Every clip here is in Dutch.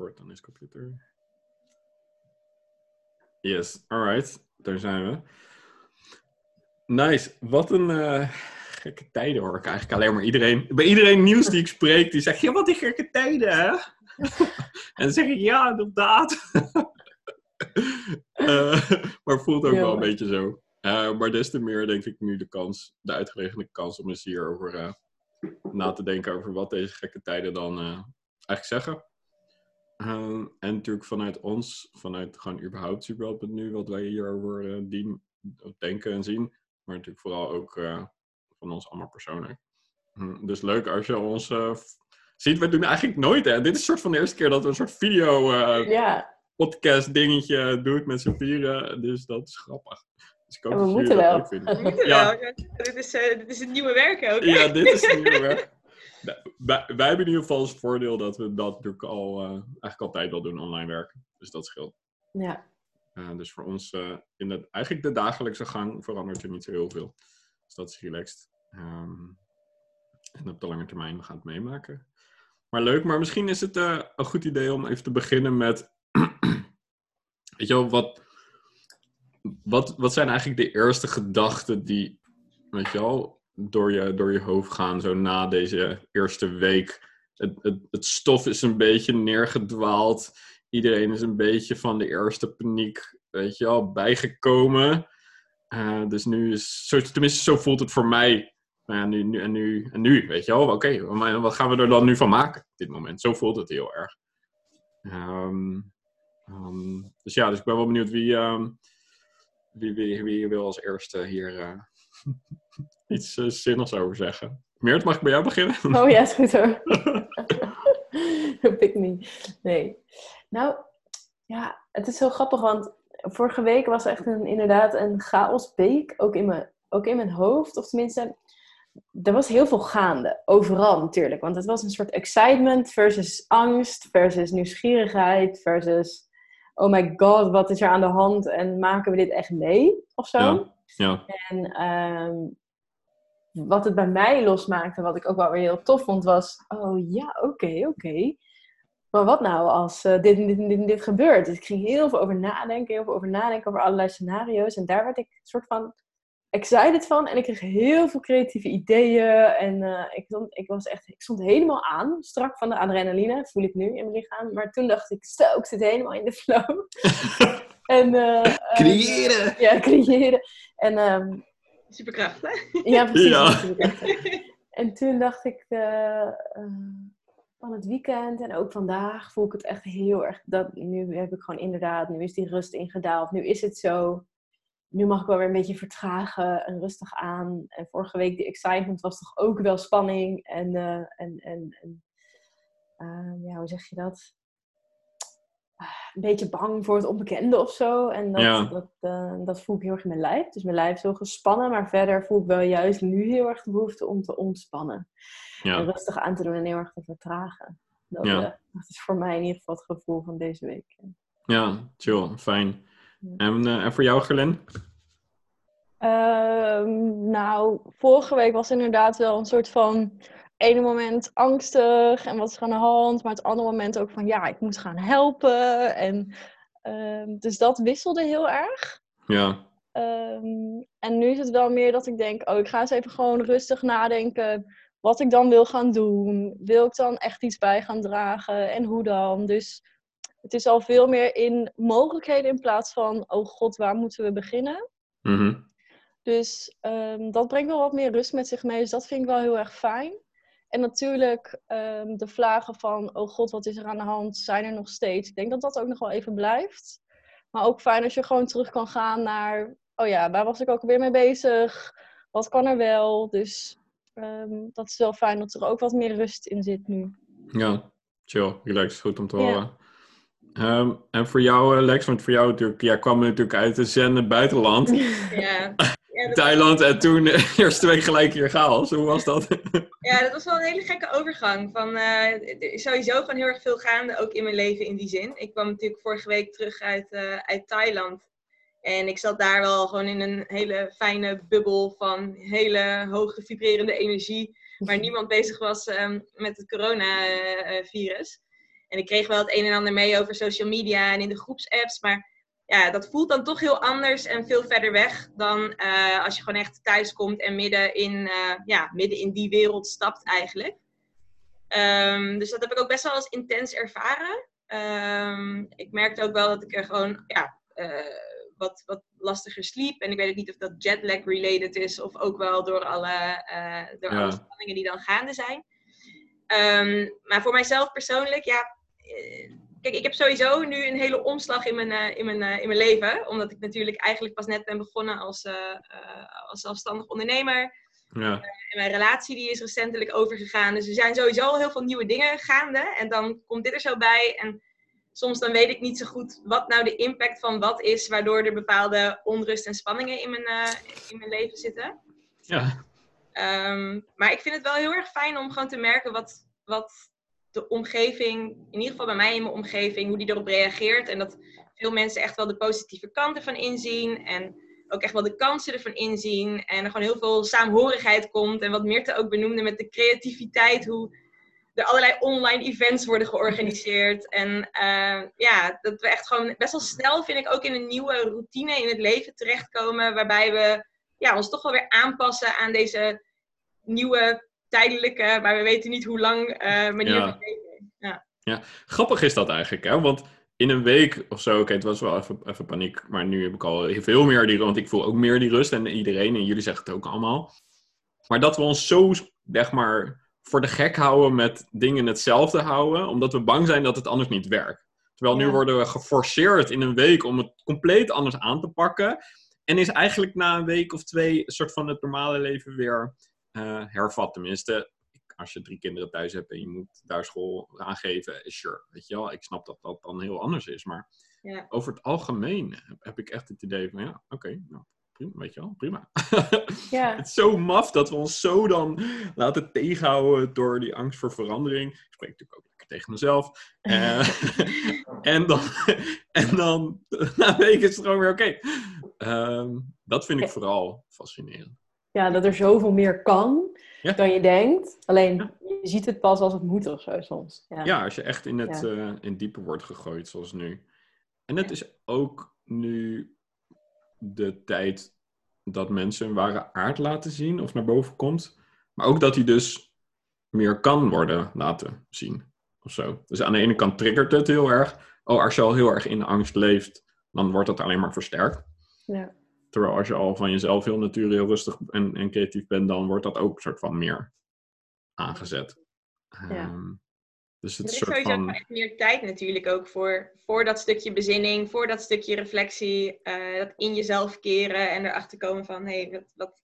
On his computer. Yes, alright. Daar zijn we. Nice. Wat een eh, gekke tijden hoor ik eigenlijk alleen maar iedereen. Bij iedereen nieuws die ik spreek, die zegt: Ja, wat die gekke tijden, hè? en dan zeg ik: Ja, inderdaad. Eh, maar voelt ook Ja. wel een beetje zo. Eh, maar des te meer denk ik nu de kans, de uitgerekende kans om eens hierover na te denken over wat deze gekke tijden dan eigenlijk zeggen. Ehm, en natuurlijk vanuit ons, vanuit gewoon überhaupt nu, wat wij hierover eh, dien, denken en zien. Maar natuurlijk vooral ook eh, van ons allemaal persoonlijk. Hm, dus leuk als je ons eh, ziet. We doen eigenlijk nooit, hè. Dit is een soort van de eerste keer dat we een soort video eh, Ja, podcast dingetje doen met z'n vieren. Dus dat is grappig. Dus ik hoop we moeten wel. We moeten Ja. wel. Dit is, eh, dit is het nieuwe werk ook. hè? Ja, dit is een nieuwe weg. Wij, wij hebben in ieder geval als voordeel dat we dat natuurlijk al, eh, eigenlijk altijd wel doen, online werken. Dus dat scheelt. ja. Eh, dus voor ons, eh, in de, eigenlijk de dagelijkse gang verandert er niet zo heel veel. Dus dat is relaxed. Ehm, en op de lange termijn, we gaan het meemaken. Maar leuk, maar misschien is het een goed idee om even te beginnen met... weet je wel, wat, wat, wat zijn eigenlijk de eerste gedachten die, weet je wel, door je, door je hoofd gaan zo na deze eerste week? Het, het, het stof is een beetje neergedwaald iedereen is een beetje van de eerste paniek, weet je wel, bijgekomen. Eh, dus nu is, tenminste zo voelt het voor mij. Ja, nu, nu, en, nu, en nu, weet je wel, oké, wat gaan we er dan nu van maken dit moment? Zo voelt het heel erg. Ehm, ehm, dus ja, dus ik ben wel benieuwd wie, ehm, wie, wie, wie wil als eerste hier eh, iets eh, zinnigs over zeggen. Meert, mag ik bij jou beginnen? Oh ja, is goed hoor. Pick me. Nee. Nou, ja, het is zo grappig, want vorige week was echt een, inderdaad een chaosweek, ook in, mijn, ook in mijn hoofd. Of tenminste, er was heel veel gaande, overal natuurlijk. Want het was een soort excitement versus angst, versus nieuwsgierigheid, versus... Oh my god, wat is er aan de hand en maken we dit echt mee? Of zo. Ja. Ja, En ehm, wat het bij mij losmaakte, wat ik ook wel weer heel tof vond, was: oh ja, oké, oké. Maar wat nou als eh, dit, en dit, en dit, dit gebeurt? Dus ik ging heel veel over nadenken, heel veel over nadenken over allerlei scenario's. En daar werd ik een soort van excited van. En ik kreeg heel veel creatieve ideeën. En eh, ik, stond, ik, was echt, ik stond helemaal aan, strak van de adrenaline, voel ik nu in mijn lichaam. Maar toen dacht ik, zo, ik zit helemaal in de flow. en, eh, Creëren! ja, creëren. En ehm, Superkracht, hè? ja, precies. Ja. En toen dacht ik eh, eh, van het weekend en ook vandaag voel ik het echt heel erg. Dat, nu heb ik gewoon inderdaad, nu is die rust ingedaald. Nu is het zo. Nu mag ik wel weer een beetje vertragen en rustig aan. En vorige week die excitement was toch ook wel spanning. En, eh, en, en, en ja, hoe zeg je dat? Een beetje bang voor het onbekende of zo. En dat, Ja. dat, eh, dat voel ik heel erg in mijn lijf. Dus mijn lijf is heel gespannen. Maar verder voel ik wel juist nu heel erg de behoefte om te ontspannen. En rustig aan te doen en heel erg te vertragen. Dat, Ja. eh, dat is voor mij in ieder geval het gevoel van deze week. ja chill, fijn. En, eh, en voor jou, Gelen? Ehm, nou, vorige week was inderdaad wel een soort van ene moment angstig en wat is er aan de hand, maar het andere moment ook van ja, ik moet gaan helpen. En, ehm, dus dat wisselde heel erg. Ja, Ehm, en nu is het wel meer dat ik denk, oh, ik ga eens even gewoon rustig nadenken wat ik dan wil gaan doen. Wil ik dan echt iets bij gaan dragen en hoe dan? Dus het is al veel meer in mogelijkheden in plaats van, oh god, waar moeten we beginnen? mhm. Dus ehm, dat brengt wel wat meer rust met zich mee. Dus dat vind ik wel heel erg fijn. En natuurlijk ehm, de vragen van, oh god, wat is er aan de hand, zijn er nog steeds. Ik denk dat dat ook nog wel even blijft. Maar ook fijn als je gewoon terug kan gaan naar, oh ja, waar was ik ook weer mee bezig? Wat kan er wel? Dus ehm, dat is wel fijn dat er ook wat meer rust in zit nu. ja, chill, relax, goed om te Ja. horen. Ehm, en voor jou, eh, Lex, want voor jou natuurlijk, jij kwam natuurlijk uit het zenden buitenland, Ja. Ja, Thailand, en toen eerste week gelijk hier chaos. Hoe was dat? ja, dat was wel een hele gekke overgang. Van, is sowieso gewoon heel erg veel gaande, ook in mijn leven in die zin. Ik kwam natuurlijk vorige week terug uit, eh, uit Thailand. En ik zat daar wel gewoon in een hele fijne bubbel van hele hoge vibrerende energie. Waar niemand bezig was ehm, met het coronavirus. En ik kreeg wel het een en ander mee over social media en in de groepsapps. Maar ja, dat voelt dan toch heel anders en veel verder weg dan eh, als je gewoon echt thuis komt en midden in, eh, ja, midden in die wereld stapt eigenlijk. Ehm, dus dat heb ik ook best wel eens intens ervaren. Ehm, ik merkte ook wel dat ik er gewoon ja, uh, wat, wat lastiger sliep. En ik weet ook niet of dat jetlag related is of ook wel door alle, door alle spanningen die dan gaande zijn. Ehm, maar voor mijzelf persoonlijk, ja, kijk, ik heb sowieso nu een hele omslag in mijn, uh, in, mijn, uh, in mijn leven. Omdat ik natuurlijk eigenlijk pas net ben begonnen als, uh, als zelfstandig ondernemer. Ja. en mijn relatie die is recentelijk overgegaan. Dus er zijn sowieso al heel veel nieuwe dingen gaande. En dan komt dit er zo bij. En soms dan weet ik niet zo goed wat nou de impact van wat is. Waardoor er bepaalde onrust en spanningen in mijn, in mijn leven zitten. Ja. Um, maar ik vind het wel heel erg fijn om gewoon te merken wat, wat de omgeving, in ieder geval bij mij in mijn omgeving, hoe die erop reageert. En dat veel mensen echt wel de positieve kanten van inzien. En ook echt wel de kansen ervan inzien. En er gewoon heel veel saamhorigheid komt. En wat Meerte ook benoemde met de creativiteit. Hoe er allerlei online events worden georganiseerd. En uh, ja, dat we echt gewoon best wel snel, vind ik, ook in een nieuwe routine in het leven terechtkomen. Waarbij we ja, ons toch wel weer aanpassen aan deze nieuwe tijdelijke, maar we weten niet hoe lang uh, manier ja. van leven. Ja. ja, grappig is dat eigenlijk, hè? Want in een week of zo, oké, het was wel even, even paniek, maar nu heb ik al veel meer die rust, want ik voel ook meer die rust en iedereen, en jullie zeggen het ook allemaal. Maar dat we ons zo, zeg maar, voor de gek houden met dingen hetzelfde houden, omdat we bang zijn dat het anders niet werkt. Terwijl nu worden we geforceerd in een week om het compleet anders aan te pakken. En is eigenlijk na een week of twee een soort van het normale leven weer uh, hervat. Tenminste, als je drie kinderen thuis hebt en je moet daar school aangeven, sure. Weet je wel, ik snap dat dat dan heel anders is. Maar ja. over het algemeen heb ik echt het idee van, ja, oké, nou, prima, weet je wel, prima. Ja. het is zo maf dat we ons zo dan laten tegenhouden door die angst voor verandering. Ik spreek natuurlijk ook lekker tegen mezelf. Uh, en dan, en dan na week is het gewoon weer oké. Okay. Um, dat vind ik vooral fascinerend. Ja, dat er zoveel meer kan dan je denkt. Alleen je ziet het pas als het moet of zo soms. Ja, ja als je echt in het uh, in diepe wordt gegooid, zoals nu. En het is ook nu de tijd dat mensen hun ware aard laten zien of naar boven komt. Maar ook dat hij dus meer kan worden laten zien. Of zo. Dus aan de ene kant triggert het heel erg. Oh, als je al heel erg in angst leeft, dan wordt dat alleen maar versterkt. Ja. Terwijl als je al van jezelf heel natuurlijk, heel rustig en, en creatief bent, dan wordt dat ook een soort van meer aangezet. Ja. Um, dus het er is soort sowieso van... echt meer tijd natuurlijk ook voor, voor dat stukje bezinning, voor dat stukje reflectie, uh, dat in jezelf keren en erachter komen van, hé, hey, wat, wat,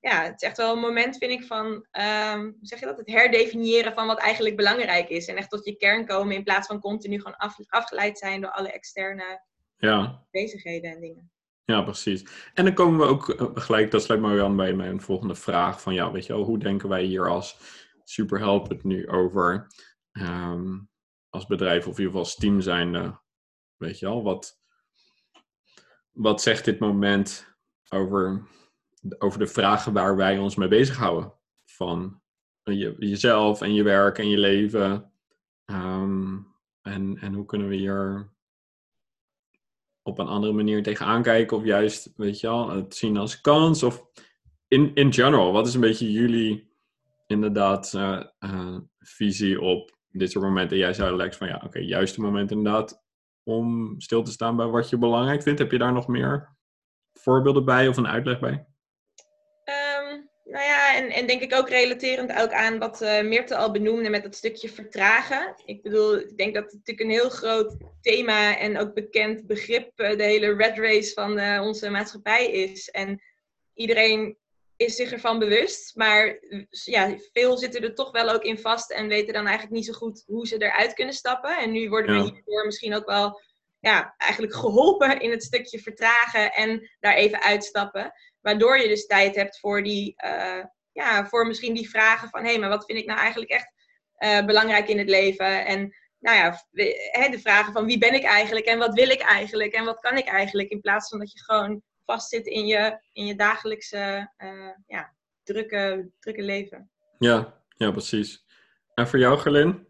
ja, het is echt wel een moment, vind ik, van, um, zeg je dat, het herdefiniëren van wat eigenlijk belangrijk is. En echt tot je kern komen in plaats van continu gewoon af, afgeleid zijn door alle externe ja. bezigheden en dingen. Ja, precies. En dan komen we ook eh, gelijk, dat sluit maar aan bij mijn volgende vraag. Van ja, weet je wel, hoe denken wij hier als Superhelp het nu over? Um, als bedrijf of in ieder geval als team zijnde. Weet je wel, wat, wat zegt dit moment over, over de vragen waar wij ons mee bezighouden? Van je, jezelf en je werk en je leven. Um, en, en hoe kunnen we hier op een andere manier tegenaan kijken? Of juist, weet je wel, het zien als kans? Of in, in general, wat is een beetje jullie inderdaad uh, uh, visie op dit soort momenten? Jij zei Lex van ja, oké, juiste moment inderdaad om stil te staan bij wat je belangrijk vindt. Heb je daar nog meer voorbeelden bij of een uitleg bij? Nou ja, en, en denk ik ook relaterend ook aan wat uh, al benoemde met dat stukje vertragen. Ik bedoel, ik denk dat het natuurlijk een heel groot thema en ook bekend begrip uh, de hele red race van uh, onze maatschappij is. En iedereen is zich ervan bewust, maar ja, veel zitten er toch wel ook in vast en weten dan eigenlijk niet zo goed hoe ze eruit kunnen stappen. En nu worden we hierdoor misschien ook wel ja, eigenlijk geholpen in het stukje vertragen en daar even uitstappen. Waardoor je dus tijd hebt voor, die, uh, ja, voor misschien die vragen van... hé, hey, maar wat vind ik nou eigenlijk echt uh, belangrijk in het leven? En nou ja, de vragen van wie ben ik eigenlijk en wat wil ik eigenlijk en wat kan ik eigenlijk? In plaats van dat je gewoon vastzit in je, in je dagelijkse uh, ja, drukke, drukke leven. Ja, ja, precies. En voor jou, Gelin?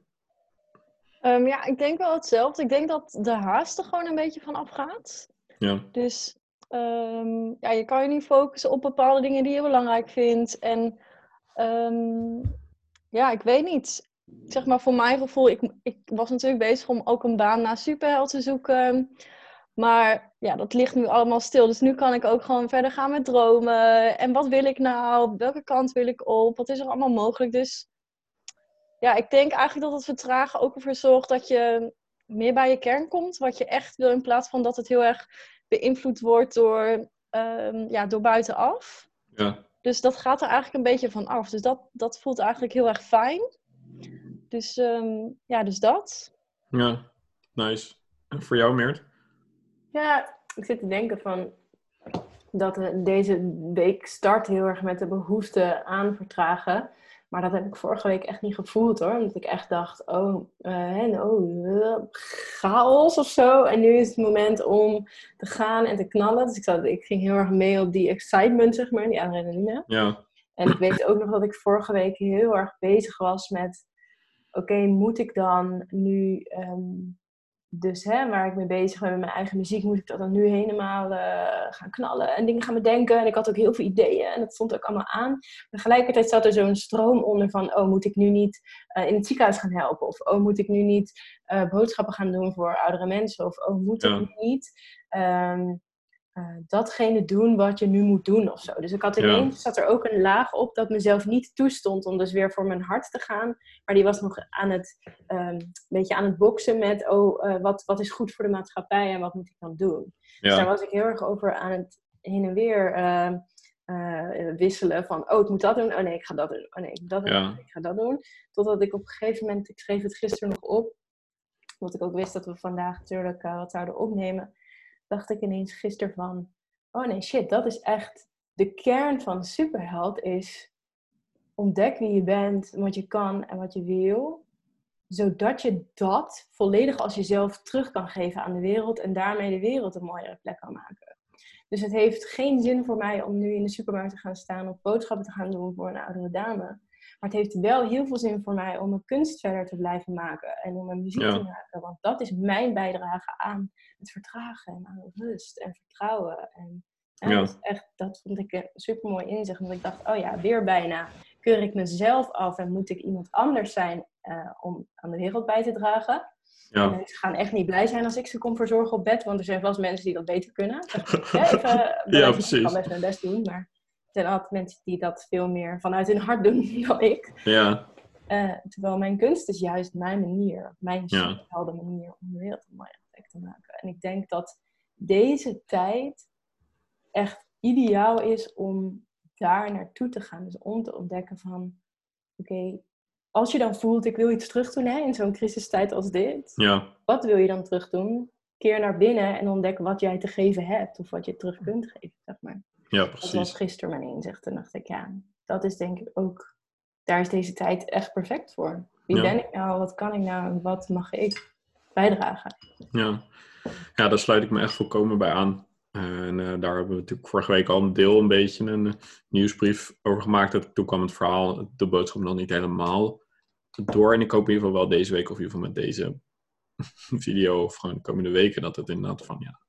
Ehm, ja, ik denk wel hetzelfde. Ik denk dat de haast er gewoon een beetje van afgaat. Ja, Dus ehm, ja, je kan je niet focussen op bepaalde dingen die je belangrijk vindt. En ehm, ja, ik weet niet. Zeg maar voor mijn gevoel, ik, ik was natuurlijk bezig om ook een baan na superheld te zoeken. Maar ja, dat ligt nu allemaal stil. Dus nu kan ik ook gewoon verder gaan met dromen. En wat wil ik nou? Welke kant wil ik op? Wat is er allemaal mogelijk? Dus ja, ik denk eigenlijk dat het vertragen ook ervoor zorgt dat je meer bij je kern komt. Wat je echt wil, in plaats van dat het heel erg beïnvloed wordt door, ehm, ja, door buitenaf. ja, Dus dat gaat er eigenlijk een beetje van af. Dus dat, dat voelt eigenlijk heel erg fijn. Dus ehm, ja, dus dat. ja. Nice. En voor jou, Meert? Ja, ik zit te denken van dat eh, deze week start heel erg met de behoefte aan vertragen. Maar dat heb ik vorige week echt niet gevoeld hoor. Omdat ik echt dacht, oh, eh, en oh eh, chaos of zo. En nu is het moment om te gaan en te knallen. Dus ik, zat, ik ging heel erg mee op die excitement, zeg maar, die adrenaline. Ja, En ik weet ook nog dat ik vorige week heel erg bezig was met... Oké, moet ik dan nu... ehm, dus hè, waar ik mee bezig ben met mijn eigen muziek... moet ik dat dan nu helemaal eh, gaan knallen en dingen gaan bedenken. En ik had ook heel veel ideeën en dat stond ook allemaal aan. Tegelijkertijd zat er zo'n stroom onder van... Oh, moet ik nu niet eh, in het ziekenhuis gaan helpen? Of oh, moet ik nu niet eh, boodschappen gaan doen voor oudere mensen? Of oh, moet Ja. ik nu niet... ehm, eh, datgene doen wat je nu moet doen of zo. Dus ik had Ja. ineens, zat er ook een laag op dat mezelf niet toestond om dus weer voor mijn hart te gaan. Maar die was nog aan het, ehm, een beetje aan het boksen met, oh, eh, wat, wat is goed voor de maatschappij en wat moet ik dan doen? Dus daar was ik heel erg over aan het heen en weer ehm, eh, wisselen van, oh, ik moet dat doen, oh nee, ik ga dat doen, oh nee, ik moet dat doen, Ja. oh, ik ga dat doen. Totdat ik op een gegeven moment, ik schreef het gisteren nog op, omdat ik ook wist dat we vandaag natuurlijk wat zouden opnemen, dacht ik ineens gisteren van, oh nee, shit, dat is echt de kern van superheld is ontdek wie je bent, wat je kan en wat je wil, zodat je dat volledig als jezelf terug kan geven aan de wereld en daarmee de wereld een mooiere plek kan maken. Dus het heeft geen zin voor mij om nu in de supermarkt te gaan staan of boodschappen te gaan doen voor een oudere dame. Maar het heeft wel heel veel zin voor mij om mijn kunst verder te blijven maken en om mijn muziek Ja. te maken. Want dat is mijn bijdrage aan het vertragen en aan rust en vertrouwen. En Ja. Dat, echt, dat vond ik een super mooi inzicht. Want ik dacht, oh ja, weer bijna keur ik mezelf af en moet ik iemand anders zijn eh, om aan de wereld bij te dragen. En ja, mensen gaan echt niet blij zijn als ik ze kom verzorgen op bed, want er zijn vast mensen die dat beter kunnen. Maar, hè, even, Ja, ik kan best mijn best doen, maar zijn altijd mensen die dat veel meer vanuit hun hart doen dan ik. ja, Eh, terwijl mijn kunst is juist mijn manier, mijn Ja. manier om de wereld een te maken. En ik denk dat deze tijd echt ideaal is om daar naartoe te gaan. Dus om te ontdekken van, oké, als je dan voelt, ik wil iets terug doen hè, in zo'n crisistijd als dit. ja, Wat wil je dan terug doen? Keer naar binnen en ontdek wat jij te geven hebt. Of wat je terug kunt geven, zeg maar. Ja, Dat was precies. gisteren mijn inzicht. En dacht ik, ja, dat is denk ik ook... Daar is deze tijd echt perfect voor. Wie Ja. ben ik nou? Wat kan ik nou? Wat mag ik bijdragen? Ja. ja, daar sluit ik me echt volkomen bij aan. En eh, daar hebben we natuurlijk vorige week al een deel een beetje een eh, nieuwsbrief over gemaakt. Dat, toen kwam het verhaal, de boodschap nog niet helemaal door. En ik hoop in ieder geval wel deze week of in ieder geval met deze video of gewoon de komende weken dat het inderdaad van ja,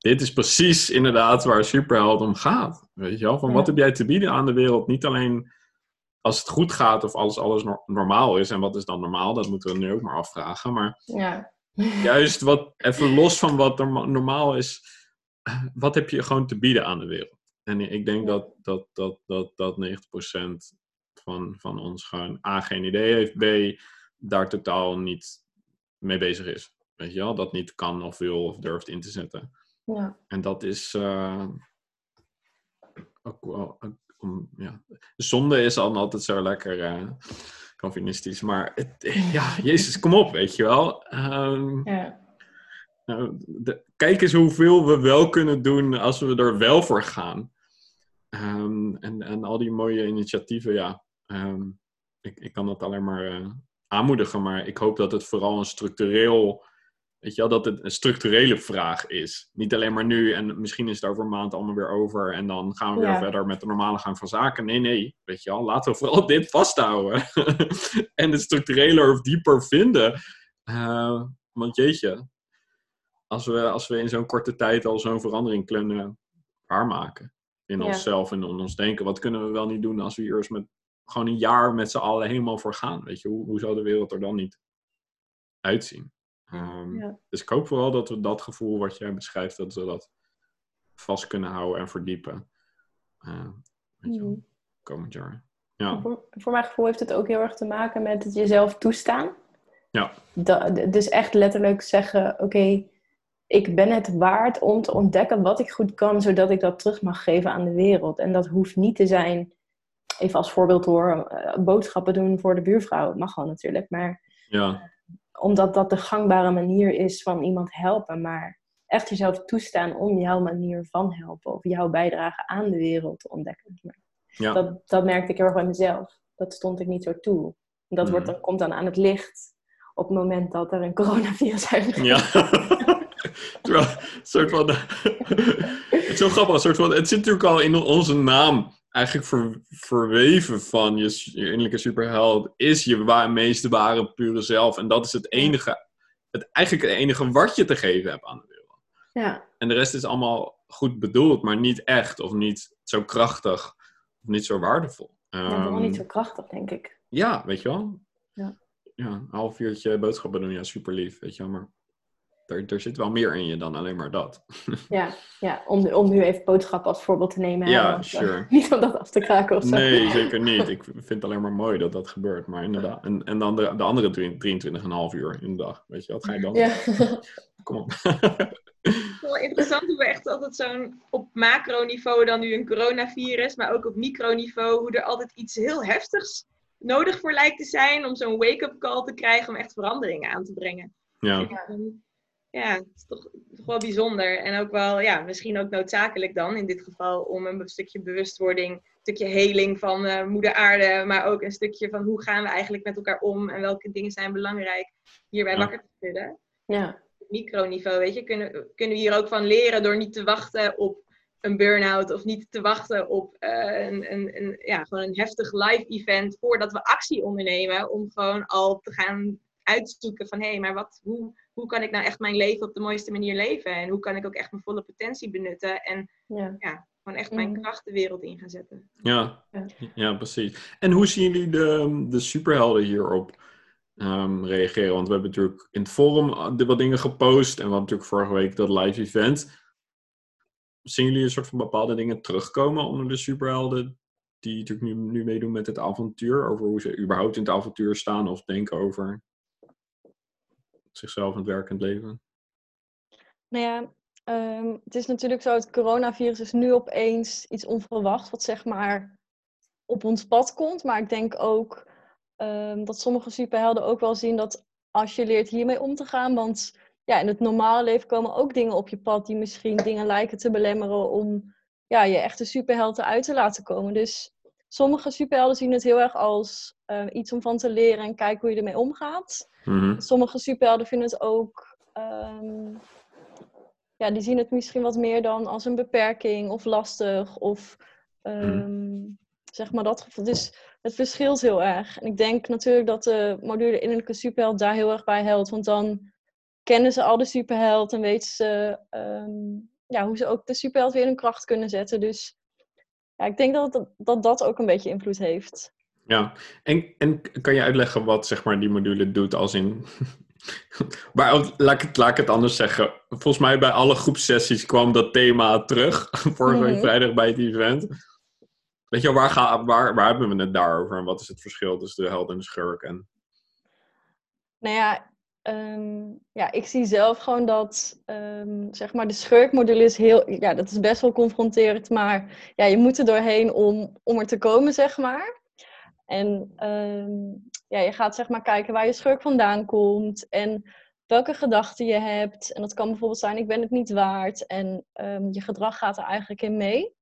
dit is precies inderdaad waar Superheld om gaat. Weet je wel, van wat heb jij te bieden aan de wereld? Niet alleen als het goed gaat of alles, alles nor- normaal is. En wat is dan normaal? Dat moeten we nu ook maar afvragen. Maar Ja. juist wat, even los van wat norma- normaal is, wat heb je gewoon te bieden aan de wereld? En ik denk dat, dat, dat, dat, dat 90% van, van ons gewoon A, geen idee heeft, B, daar totaal niet mee bezig is. Weet je wel, dat niet kan of wil of durft in te zetten. Ja. En dat is eh, ook wel, ja. Zonde is dan altijd zo lekker eh Calvinistisch, maar het, ja, Jezus, kom op, weet je wel. Ehm, ja. nou, de- kijk eens hoeveel we wel kunnen doen als we er wel voor gaan. Ehm, en, en al die mooie initiatieven, ja. ehm, ik, ik kan dat alleen maar eh, aanmoedigen, maar ik hoop dat het vooral een structureel. Weet je wel, dat het een structurele vraag is. Niet alleen maar nu en misschien is het over een maand allemaal weer over en dan gaan we weer Ja. verder met de normale gang van zaken. Nee, nee, weet je wel, laten we vooral dit vasthouden. en het structureler of dieper vinden Eh, want jeetje, als we, als we in zo'n korte tijd al zo'n verandering kunnen waarmaken in Ja. onszelf en in ons denken, wat kunnen we wel niet doen als we hier eens met gewoon een jaar met z'n allen helemaal voor gaan? Weet je, hoe, hoe zou de wereld er dan niet uitzien? Ehm, Ja. Dus ik hoop vooral dat we dat gevoel wat jij beschrijft, dat we dat vast kunnen houden en verdiepen. Eh, weet je wel, Mhm. komend jaar. Ja, Voor, voor mijn gevoel heeft het ook heel erg te maken met het jezelf toestaan. ja, Da- dus echt letterlijk zeggen: Oké, ik ben het waard om te ontdekken wat ik goed kan, zodat ik dat terug mag geven aan de wereld. En dat hoeft niet te zijn, even als voorbeeld hoor, eh, boodschappen doen voor de buurvrouw. Mag wel natuurlijk, maar ja, omdat dat de gangbare manier is van iemand helpen. Maar echt jezelf toestaan om jouw manier van helpen of jouw bijdrage aan de wereld te ontdekken. ja. Dat, dat merkte ik heel erg bij mezelf. Dat stond ik niet zo toe. Dat wordt Mhm. dan, komt dan aan het licht op het moment dat er een coronavirus uitbreekt. Ja. Terwijl, soort van. het is zo grappig. Soort van, het zit natuurlijk al in onze naam. Eigenlijk ver- verweven van je, innerlijke superheld. Is je wa- meest ware, pure zelf. En dat is het enige. Het, eigenlijk het enige wat je te geven hebt aan de wereld. Ja, En de rest is allemaal goed bedoeld, maar niet echt. Of niet zo krachtig. Of niet zo waardevol. ja vooral Ehm, niet zo krachtig, denk ik. ja, weet je wel? Ja. Ja, een half uurtje boodschappen doen, ja, super lief, weet je wel. Maar er, er zit wel meer in je dan alleen maar dat. Ja, ja om, om nu even boodschappen als voorbeeld te nemen. Ja, want, eh, sure. Niet om dat af te kraken of zo. Nee, zeker niet. Ik vind het alleen maar mooi dat dat gebeurt. Maar inderdaad. En, en dan de, de andere drie- 23,5 uur in de dag. Weet je, wat ga je dan? Ja. Kom op. Wel interessant hoe we echt altijd zo'n op macroniveau dan nu een coronavirus, maar ook op microniveau, hoe er altijd iets heel heftigs nodig voor lijkt te zijn om zo'n wake-up call te krijgen om echt veranderingen aan te brengen. ja. En, ja, het is toch, toch wel bijzonder. En ook wel, ja, misschien ook noodzakelijk dan in dit geval om een stukje bewustwording, een stukje heling van eh, moeder aarde, maar ook een stukje van hoe gaan we eigenlijk met elkaar om en welke dingen zijn belangrijk hierbij Ja. wakker te schudden ja. microniveau, weet je, kunnen, kunnen we hier ook van leren door niet te wachten op een burn-out of niet te wachten op eh, een, een, een, ja, gewoon een heftig live event voordat we actie ondernemen om gewoon al te gaan uitzoeken van hé, hey, maar wat, hoe, hoe kan ik nou echt mijn leven op de mooiste manier leven en hoe kan ik ook echt mijn volle potentie benutten en ja. ja, gewoon echt mijn Mhm. kracht de wereld in gaan zetten. Ja. Ja. ja, precies. En hoe zien jullie de, de superhelden hierop ehm, reageren? Want we hebben natuurlijk in het forum de- wat dingen gepost. En we hadden natuurlijk vorige week dat live event. Zien jullie een soort van bepaalde dingen terugkomen onder de superhelden? Die natuurlijk nu, nu meedoen met het avontuur. Over hoe ze überhaupt in het avontuur staan of denken over zichzelf en het werkend leven. Nou ja, ehm, het is natuurlijk zo, het coronavirus is nu opeens iets onverwachts, wat zeg maar op ons pad komt. Maar ik denk ook ehm, dat sommige superhelden ook wel zien dat als je leert hiermee om te gaan, want ja, in het normale leven komen ook dingen op je pad die misschien dingen lijken te belemmeren om ja, je echte superhelden uit te laten komen. Dus sommige superhelden zien het heel erg als eh, iets om van te leren en kijken hoe je ermee omgaat Mhm. sommige superhelden vinden het ook. ehm, ja, die zien het misschien wat meer dan als een beperking of lastig. Of ehm, zeg maar dat gevoel. Dus het verschilt heel erg. En ik denk natuurlijk dat de module innerlijke superheld daar heel erg bij helpt. Want dan kennen ze al de superheld en weten ze ehm, ja, hoe ze ook de superheld weer in hun kracht kunnen zetten. Dus ja, ik denk dat dat, dat, dat ook een beetje invloed heeft. Ja, en, en kan je uitleggen wat zeg maar, die module doet als in... maar laat, ik het, laat ik het anders zeggen. Volgens mij bij alle groepsessies kwam dat thema terug. Vorige week Mhm. vrijdag bij het event. Weet je wel, waar, ga, waar, waar hebben we het daarover? En wat is het verschil tussen de held en de schurk? En, Nou ja, ehm, ja, ik zie zelf gewoon dat ehm, zeg maar de schurkmodule is heel, ja, dat is best wel confronterend, maar ja, je moet er doorheen om, om er te komen, zeg maar. En ehm, ja, je gaat zeg maar kijken waar je schurk vandaan komt en welke gedachten je hebt. En dat kan bijvoorbeeld zijn, ik ben het niet waard. En je gedrag gaat er eigenlijk in mee.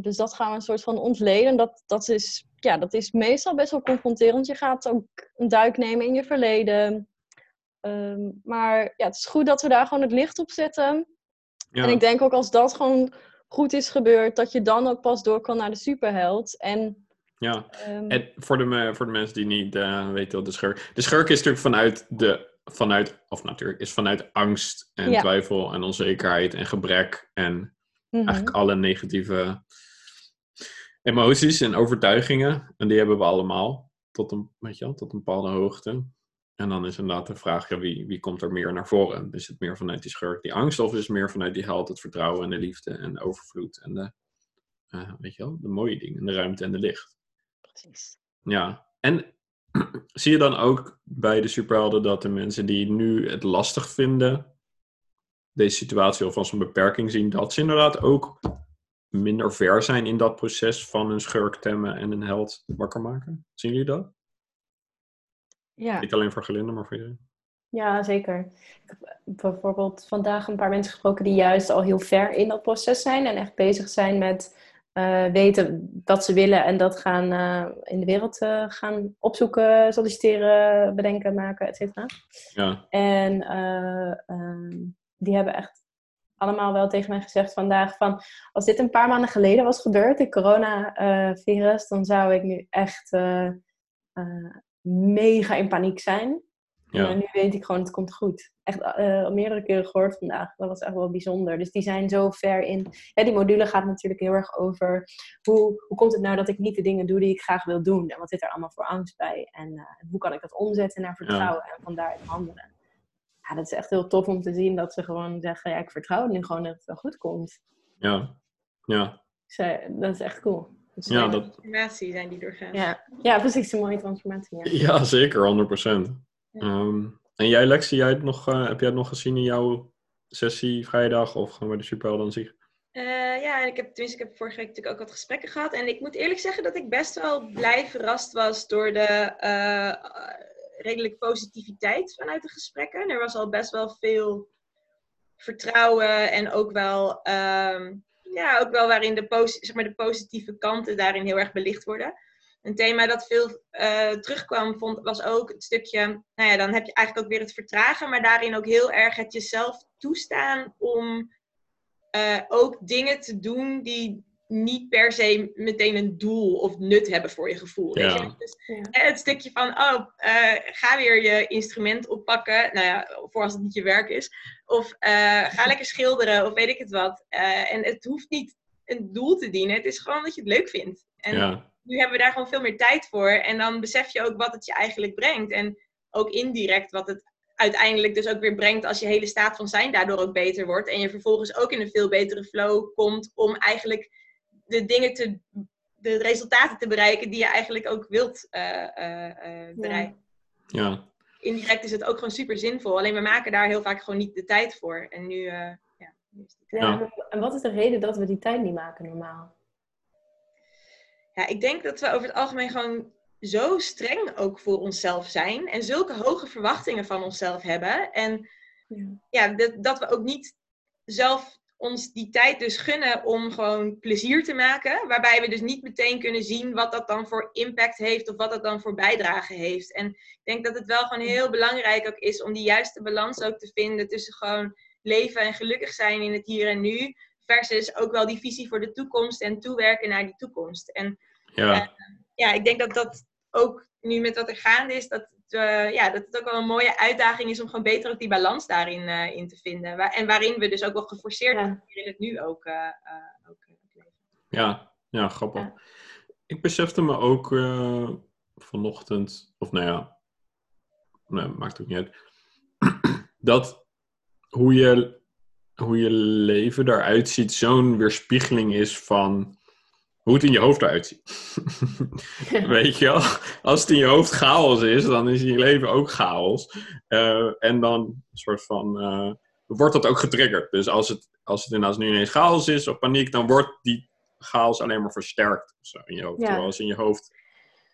Dus dat gaan we een soort van ontleden. Dat, dat, is, ja, dat is meestal best wel confronterend. Je gaat ook een duik nemen in je verleden. Ehm, maar ja, het is goed dat we daar gewoon het licht op zetten. ja, En ik denk ook als dat gewoon goed is gebeurd, dat je dan ook pas door kan naar de superheld. En Ja, Ehm, en voor de, voor de mensen die niet eh, weten wat de schurk... De schurk is natuurlijk vanuit de... Vanuit, of natuurlijk, is vanuit angst en Ja. twijfel en onzekerheid en gebrek en mhm. eigenlijk alle negatieve emoties en overtuigingen. En die hebben we allemaal tot een, weet je wel, tot een bepaalde hoogte. En dan is inderdaad de vraag, ja, wie, wie komt er meer naar voren? Is het meer vanuit die schurk, die angst, of is het meer vanuit die held, het vertrouwen en de liefde en de overvloed en de, eh, weet je wel, de mooie dingen, de ruimte en de licht? Precies. Ja, en zie je dan ook bij de superhelden dat de mensen die nu het lastig vinden, deze situatie of als een beperking zien, dat ze inderdaad ook minder ver zijn in dat proces van een schurk temmen en een held wakker maken? Zien jullie dat? Ja. Niet alleen voor Gelinde, maar voor iedereen. Ja, zeker. Ik heb bijvoorbeeld vandaag een paar mensen gesproken die juist al heel ver in dat proces zijn en echt bezig zijn met eh, weten wat ze willen en dat gaan eh, in de wereld eh, gaan opzoeken, solliciteren, bedenken, maken, et cetera. Ja, En eh, ehm, die hebben echt allemaal wel tegen mij gezegd vandaag van als dit een paar maanden geleden was gebeurd, het coronavirus, dan zou ik nu echt eh, eh, mega in paniek zijn. ja, En nu weet ik gewoon, het komt goed. Echt al meerdere keren gehoord vandaag. Dat was echt wel bijzonder. Dus die zijn zo ver in. Ja, die module gaat natuurlijk heel erg over hoe, hoe komt het nou dat ik niet de dingen doe die ik graag wil doen? En wat zit er allemaal voor angst bij? En hoe kan ik dat omzetten naar vertrouwen en van daaruit handelen? Ja, dat is echt heel tof om te zien dat ze gewoon zeggen: ja, ik vertrouw het nu gewoon dat het wel goed komt. ja, ja. Dus, eh, dat is echt cool. Dus, Ja, dat, Transformatie zijn die doorgaan. ja. ja, precies. Een mooie transformatie. Ja. ja zeker, 100%. Ehm, en jij, Lexi, jij het nog, eh, heb jij het nog gezien in jouw sessie vrijdag of gewoon bij de superhelden aan zich? Eh, ja, en ik heb, tenminste, ik heb vorige week natuurlijk ook wat gesprekken gehad. En ik moet eerlijk zeggen dat ik best wel blij verrast was door de redelijk positiviteit vanuit de gesprekken. Er was al best wel veel vertrouwen en ook wel, ehm, ja, ook wel waarin de, zeg maar, de positieve kanten daarin heel erg belicht worden. Een thema dat veel eh, terugkwam, vond, was ook het stukje, nou ja, dan heb je eigenlijk ook weer het vertragen, maar daarin ook heel erg het jezelf toestaan om eh, ook dingen te doen die niet per se meteen een doel of nut hebben voor je gevoel. Weet Ja. je? Dus Ja. het stukje van, oh, eh, ga weer je instrument oppakken. Nou ja, voor als het niet je werk is. Of eh, ga lekker schilderen of weet ik het wat. Eh, en het hoeft niet een doel te dienen. Het is gewoon dat je het leuk vindt. En Ja, nu hebben we daar gewoon veel meer tijd voor. En dan besef je ook wat het je eigenlijk brengt. En ook indirect wat het uiteindelijk dus ook weer brengt als je hele staat van zijn daardoor ook beter wordt. En je vervolgens ook in een veel betere flow komt om eigenlijk de dingen te, de resultaten te bereiken die je eigenlijk ook wilt eh, eh, eh, bereiken. ja, Indirect is het ook gewoon super zinvol. Alleen we maken daar heel vaak gewoon niet de tijd voor. En nu, eh, ja, nu is die tijd. Ja, En wat is de reden dat we die tijd niet maken normaal? Ja, ik denk dat we over het algemeen gewoon zo streng ook voor onszelf zijn. En zulke hoge verwachtingen van onszelf hebben. En Ja. ja, dat, dat we ook niet zelf ons die tijd dus gunnen om gewoon plezier te maken. Waarbij we dus niet meteen kunnen zien wat dat dan voor impact heeft of wat dat dan voor bijdrage heeft. En ik denk dat het wel gewoon heel belangrijk ook is om die juiste balans ook te vinden tussen gewoon leven en gelukkig zijn in het hier en nu. Versus ook wel die visie voor de toekomst en toewerken naar die toekomst. En ja, ja, ik denk dat dat ook nu met wat er gaande is, dat eh, ja, dat het ook wel een mooie uitdaging is om gewoon beter ook die balans daarin eh, in te vinden. En waarin we dus ook wel geforceerd Ja. in het nu ook, eh, eh, ook leven. ja, ja, grappig. Ja. Ik besefte me ook eh, vanochtend, of nou ja, nee, maakt ook niet uit, dat hoe je, hoe je leven eruit ziet zo'n weerspiegeling is van hoe het in je hoofd eruit ziet. Weet je wel? Als het in je hoofd chaos is, dan is in je leven ook chaos. Eh, en dan soort van, eh, wordt dat ook getriggerd. Dus als het, als het inderdaad nu ineens chaos is of paniek, dan wordt die chaos alleen maar versterkt zo in je hoofd. Ja. Terwijl als je in je hoofd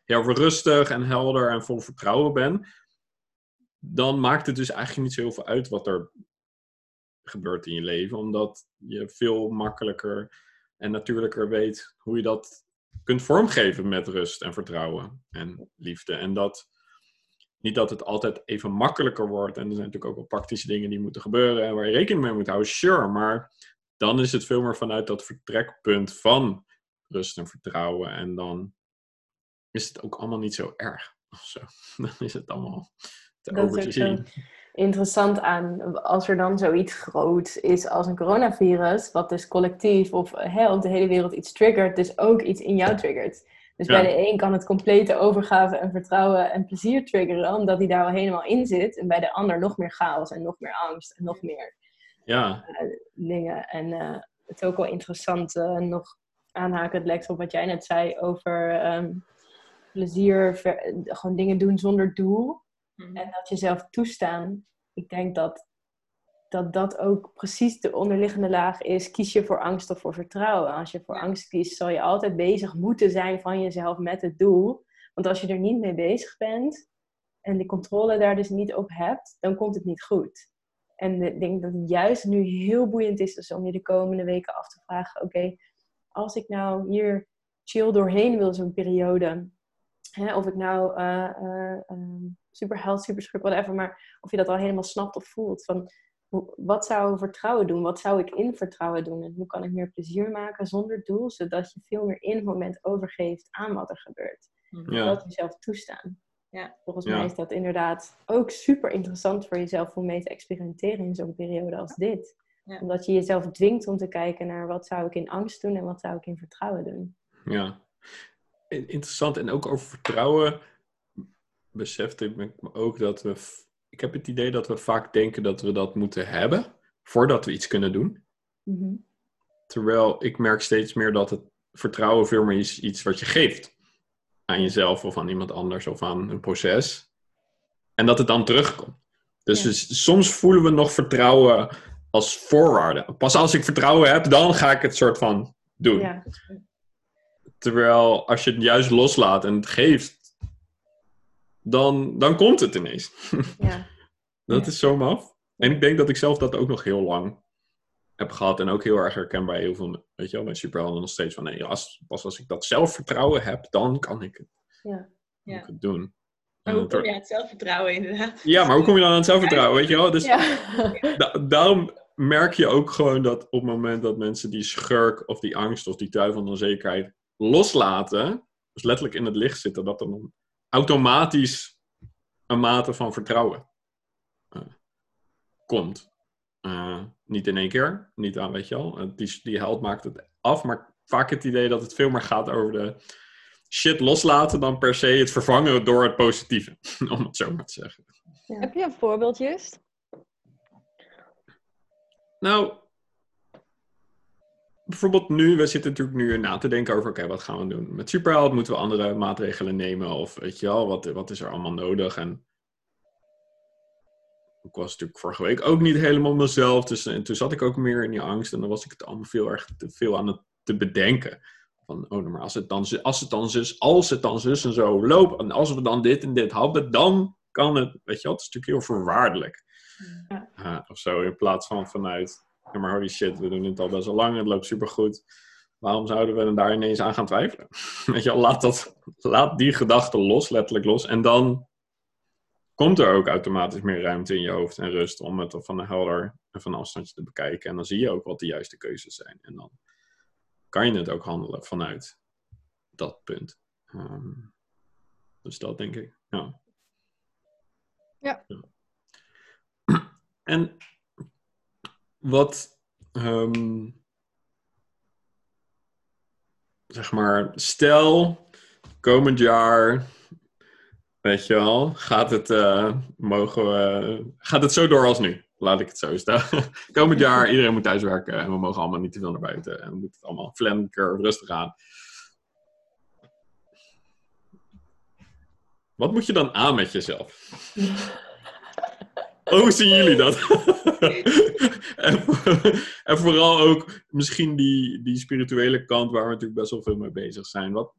heel rustig en helder en vol vertrouwen bent, dan maakt het dus eigenlijk niet zo heel veel uit wat er gebeurt in je leven, omdat je veel makkelijker en natuurlijker weet hoe je dat kunt vormgeven met rust en vertrouwen en liefde. En dat niet dat het altijd even makkelijker wordt. En er zijn natuurlijk ook wel praktische dingen die moeten gebeuren en waar je rekening mee moet houden, sure. Maar dan is het veel meer vanuit dat vertrekpunt van rust en vertrouwen. En dan is het ook allemaal niet zo erg. Of zo. Dan is het allemaal te Dat is over te zo. Interessant aan als er dan zoiets groots is als een coronavirus, wat dus collectief of hè, op de hele wereld iets triggert, dus ook iets in jou triggert. Dus Ja. bij de een kan het complete overgave en vertrouwen en plezier triggeren, omdat hij daar al helemaal in zit. En bij de ander nog meer chaos en nog meer angst en nog meer Ja, dingen. En eh, het is ook wel interessant, eh, nog aanhaken, Lex, op wat jij net zei over ehm, plezier, ver- gewoon dingen doen zonder doel. Mhm. En dat jezelf toestaan. Ik denk dat, dat dat ook precies de onderliggende laag is. Kies je voor angst of voor vertrouwen? Als je voor Ja. angst kiest, zal je altijd bezig moeten zijn van jezelf met het doel. Want als je er niet mee bezig bent en de controle daar dus niet op hebt, dan komt het niet goed. En ik denk dat het juist nu heel boeiend is dus om je de komende weken af te vragen: oké, als ik nou hier chill doorheen wil, zo'n periode, hè, of ik nou eh, eh, ehm, super held, super whatever, maar of je dat al helemaal snapt of voelt. Van, hoe- wat zou vertrouwen doen? Wat zou ik in vertrouwen doen? En hoe kan ik meer plezier maken zonder doel, zodat je veel meer in het moment overgeeft aan wat er gebeurt? Mhm. ja, Dat jezelf toestaan. Ja. Volgens Ja. mij is dat inderdaad ook super interessant voor jezelf om mee te experimenteren in zo'n periode als dit. Ja. Omdat je jezelf dwingt om te kijken naar wat zou ik in angst doen en wat zou ik in vertrouwen doen. ja. Interessant. En ook over vertrouwen besefte ik me ook dat we... Ik heb het idee dat we vaak denken dat we dat moeten hebben voordat we iets kunnen doen. Mhm. Terwijl ik merk steeds meer dat het vertrouwen veel meer is iets wat je geeft. Aan jezelf of aan iemand anders of aan een proces. En dat het dan terugkomt. Dus, Ja. dus soms voelen we nog vertrouwen als voorwaarde. Pas als ik vertrouwen heb, dan ga ik het soort van doen. Ja. Terwijl als je het juist loslaat en het geeft, dan, dan komt het ineens. Ja. Dat Ja. is zo maf. En ik denk dat ik zelf dat ook nog heel lang heb gehad. En ook heel erg herkenbaar bij heel veel, weet je wel, bij superhelden nog steeds van, nee, als, pas als ik dat zelfvertrouwen heb, dan kan ik het, Ja. kan Ja. ik het doen. En Maar hoe kom je aan het zelfvertrouwen inderdaad? Ja, maar hoe kom je dan aan het zelfvertrouwen, weet je wel? Dus Ja. da- daarom merk je ook gewoon dat op het moment dat mensen die schurk of die angst of die twijfel en onzekerheid loslaten, dus letterlijk in het licht zitten, dat er dan automatisch een mate van vertrouwen eh, komt. Eh, niet in één keer, niet aan, weet je wel. Eh, die, die held maakt het af, maar vaak het idee dat het veel meer gaat over de shit loslaten dan per se het vervangen door het positieve, om het zo maar te zeggen. Heb je een voorbeeld, Just? Nou, bijvoorbeeld nu, we zitten natuurlijk nu na te denken over, oké, wat gaan we doen? Met Superheld moeten we andere maatregelen nemen, of weet je wel, wat, wat is er allemaal nodig? En ik was natuurlijk vorige week ook niet helemaal mezelf, dus en toen zat ik ook meer in die angst en dan was ik het allemaal veel erg te veel aan het te bedenken. Van, oh, maar als het dan, zus- als het dan zus, als het dan zus en zo loopt, en als we dan dit en dit hadden, dan kan het, weet je wel, het is natuurlijk heel voorwaardelijk. Ja. Uh, of zo, in plaats van vanuit, maar holy shit, we doen het al best wel lang, het loopt supergoed. Waarom zouden we daar ineens aan gaan twijfelen? Weet je laat, dat, laat die gedachte los, letterlijk los. En dan komt er ook automatisch meer ruimte in je hoofd en rust om het van een helder en van een afstandje te bekijken. En dan zie je ook wat de juiste keuzes zijn. En dan kan je het ook handelen vanuit dat punt. Ehm, dus dat denk ik, ja. Ja. En wat, ehm, zeg maar, stel, komend jaar, weet je wel, gaat het, eh, mogen we, gaat het zo door als nu? Laat ik het zo stellen. komend jaar, iedereen moet thuiswerken en we mogen allemaal niet te veel naar buiten. En we moeten het allemaal flanker rustig aan. Wat moet je dan aan met jezelf? Hoe zien jullie dat? en, en vooral ook misschien die, die spirituele kant waar we natuurlijk best wel veel mee bezig zijn. Wat,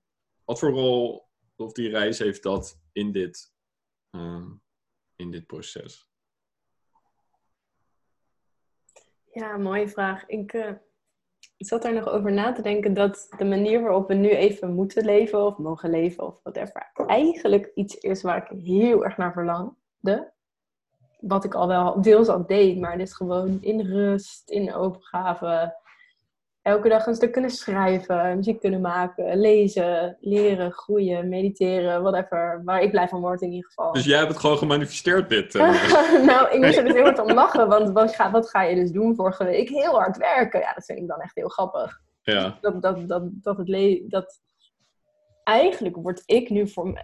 wat voor rol of die reis heeft dat in dit, ehm, in dit proces? Ja, mooie vraag. Ik eh, zat er nog over na te denken dat de manier waarop we nu even moeten leven of mogen leven of whatever, eigenlijk iets is waar ik heel erg naar verlangde. Wat ik al wel deels al deed, maar dit gewoon in rust, in overgave, elke dag een stuk kunnen schrijven, muziek kunnen maken, lezen, leren, groeien, mediteren, whatever. Waar ik blij van word in ieder geval. Dus jij hebt het gewoon gemanifesteerd, dit. eh. nou, ik moest er dus heel hard om lachen, want wat ga, wat ga je dus doen vorige week? Heel hard werken. Ja, dat vind ik dan echt heel grappig. ja. Dat, dat, dat, dat het le dat eigenlijk word ik nu voor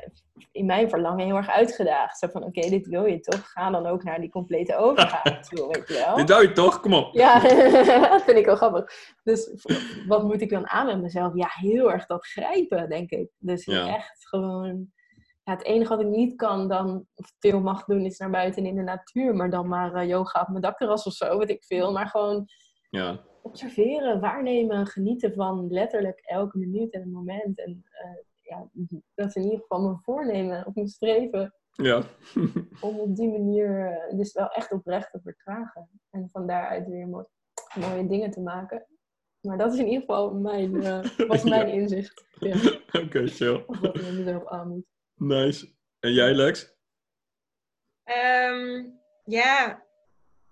in mijn verlangen heel erg uitgedaagd. Zo van, oké, dit wil je toch? Ga dan ook naar die complete overgave toe, weet je wel? Dit je toch? Kom op. Ja, dat vind ik wel grappig. Dus wat moet ik dan aan met mezelf? Ja, heel erg dat grijpen, denk ik. Dus Ja. echt gewoon... Ja, het enige wat ik niet kan dan, of veel mag doen, is naar buiten in de natuur. Maar dan maar eh, yoga op mijn dakterras of zo, weet ik veel. Maar gewoon Ja. observeren, waarnemen, genieten van letterlijk elke minuut en moment. En eh, ja, dat is in ieder geval mijn voornemen, of mijn streven Ja. om op die manier eh, dus wel echt oprecht te vertragen. En van daaruit weer mo- mooie dingen te maken. Maar dat is in ieder geval mijn, eh, was mijn Ja. inzicht. Ja, Oké, chill. of wat ik met mezelf aan moet. Nice. En jij, Lex? Ehm, ja.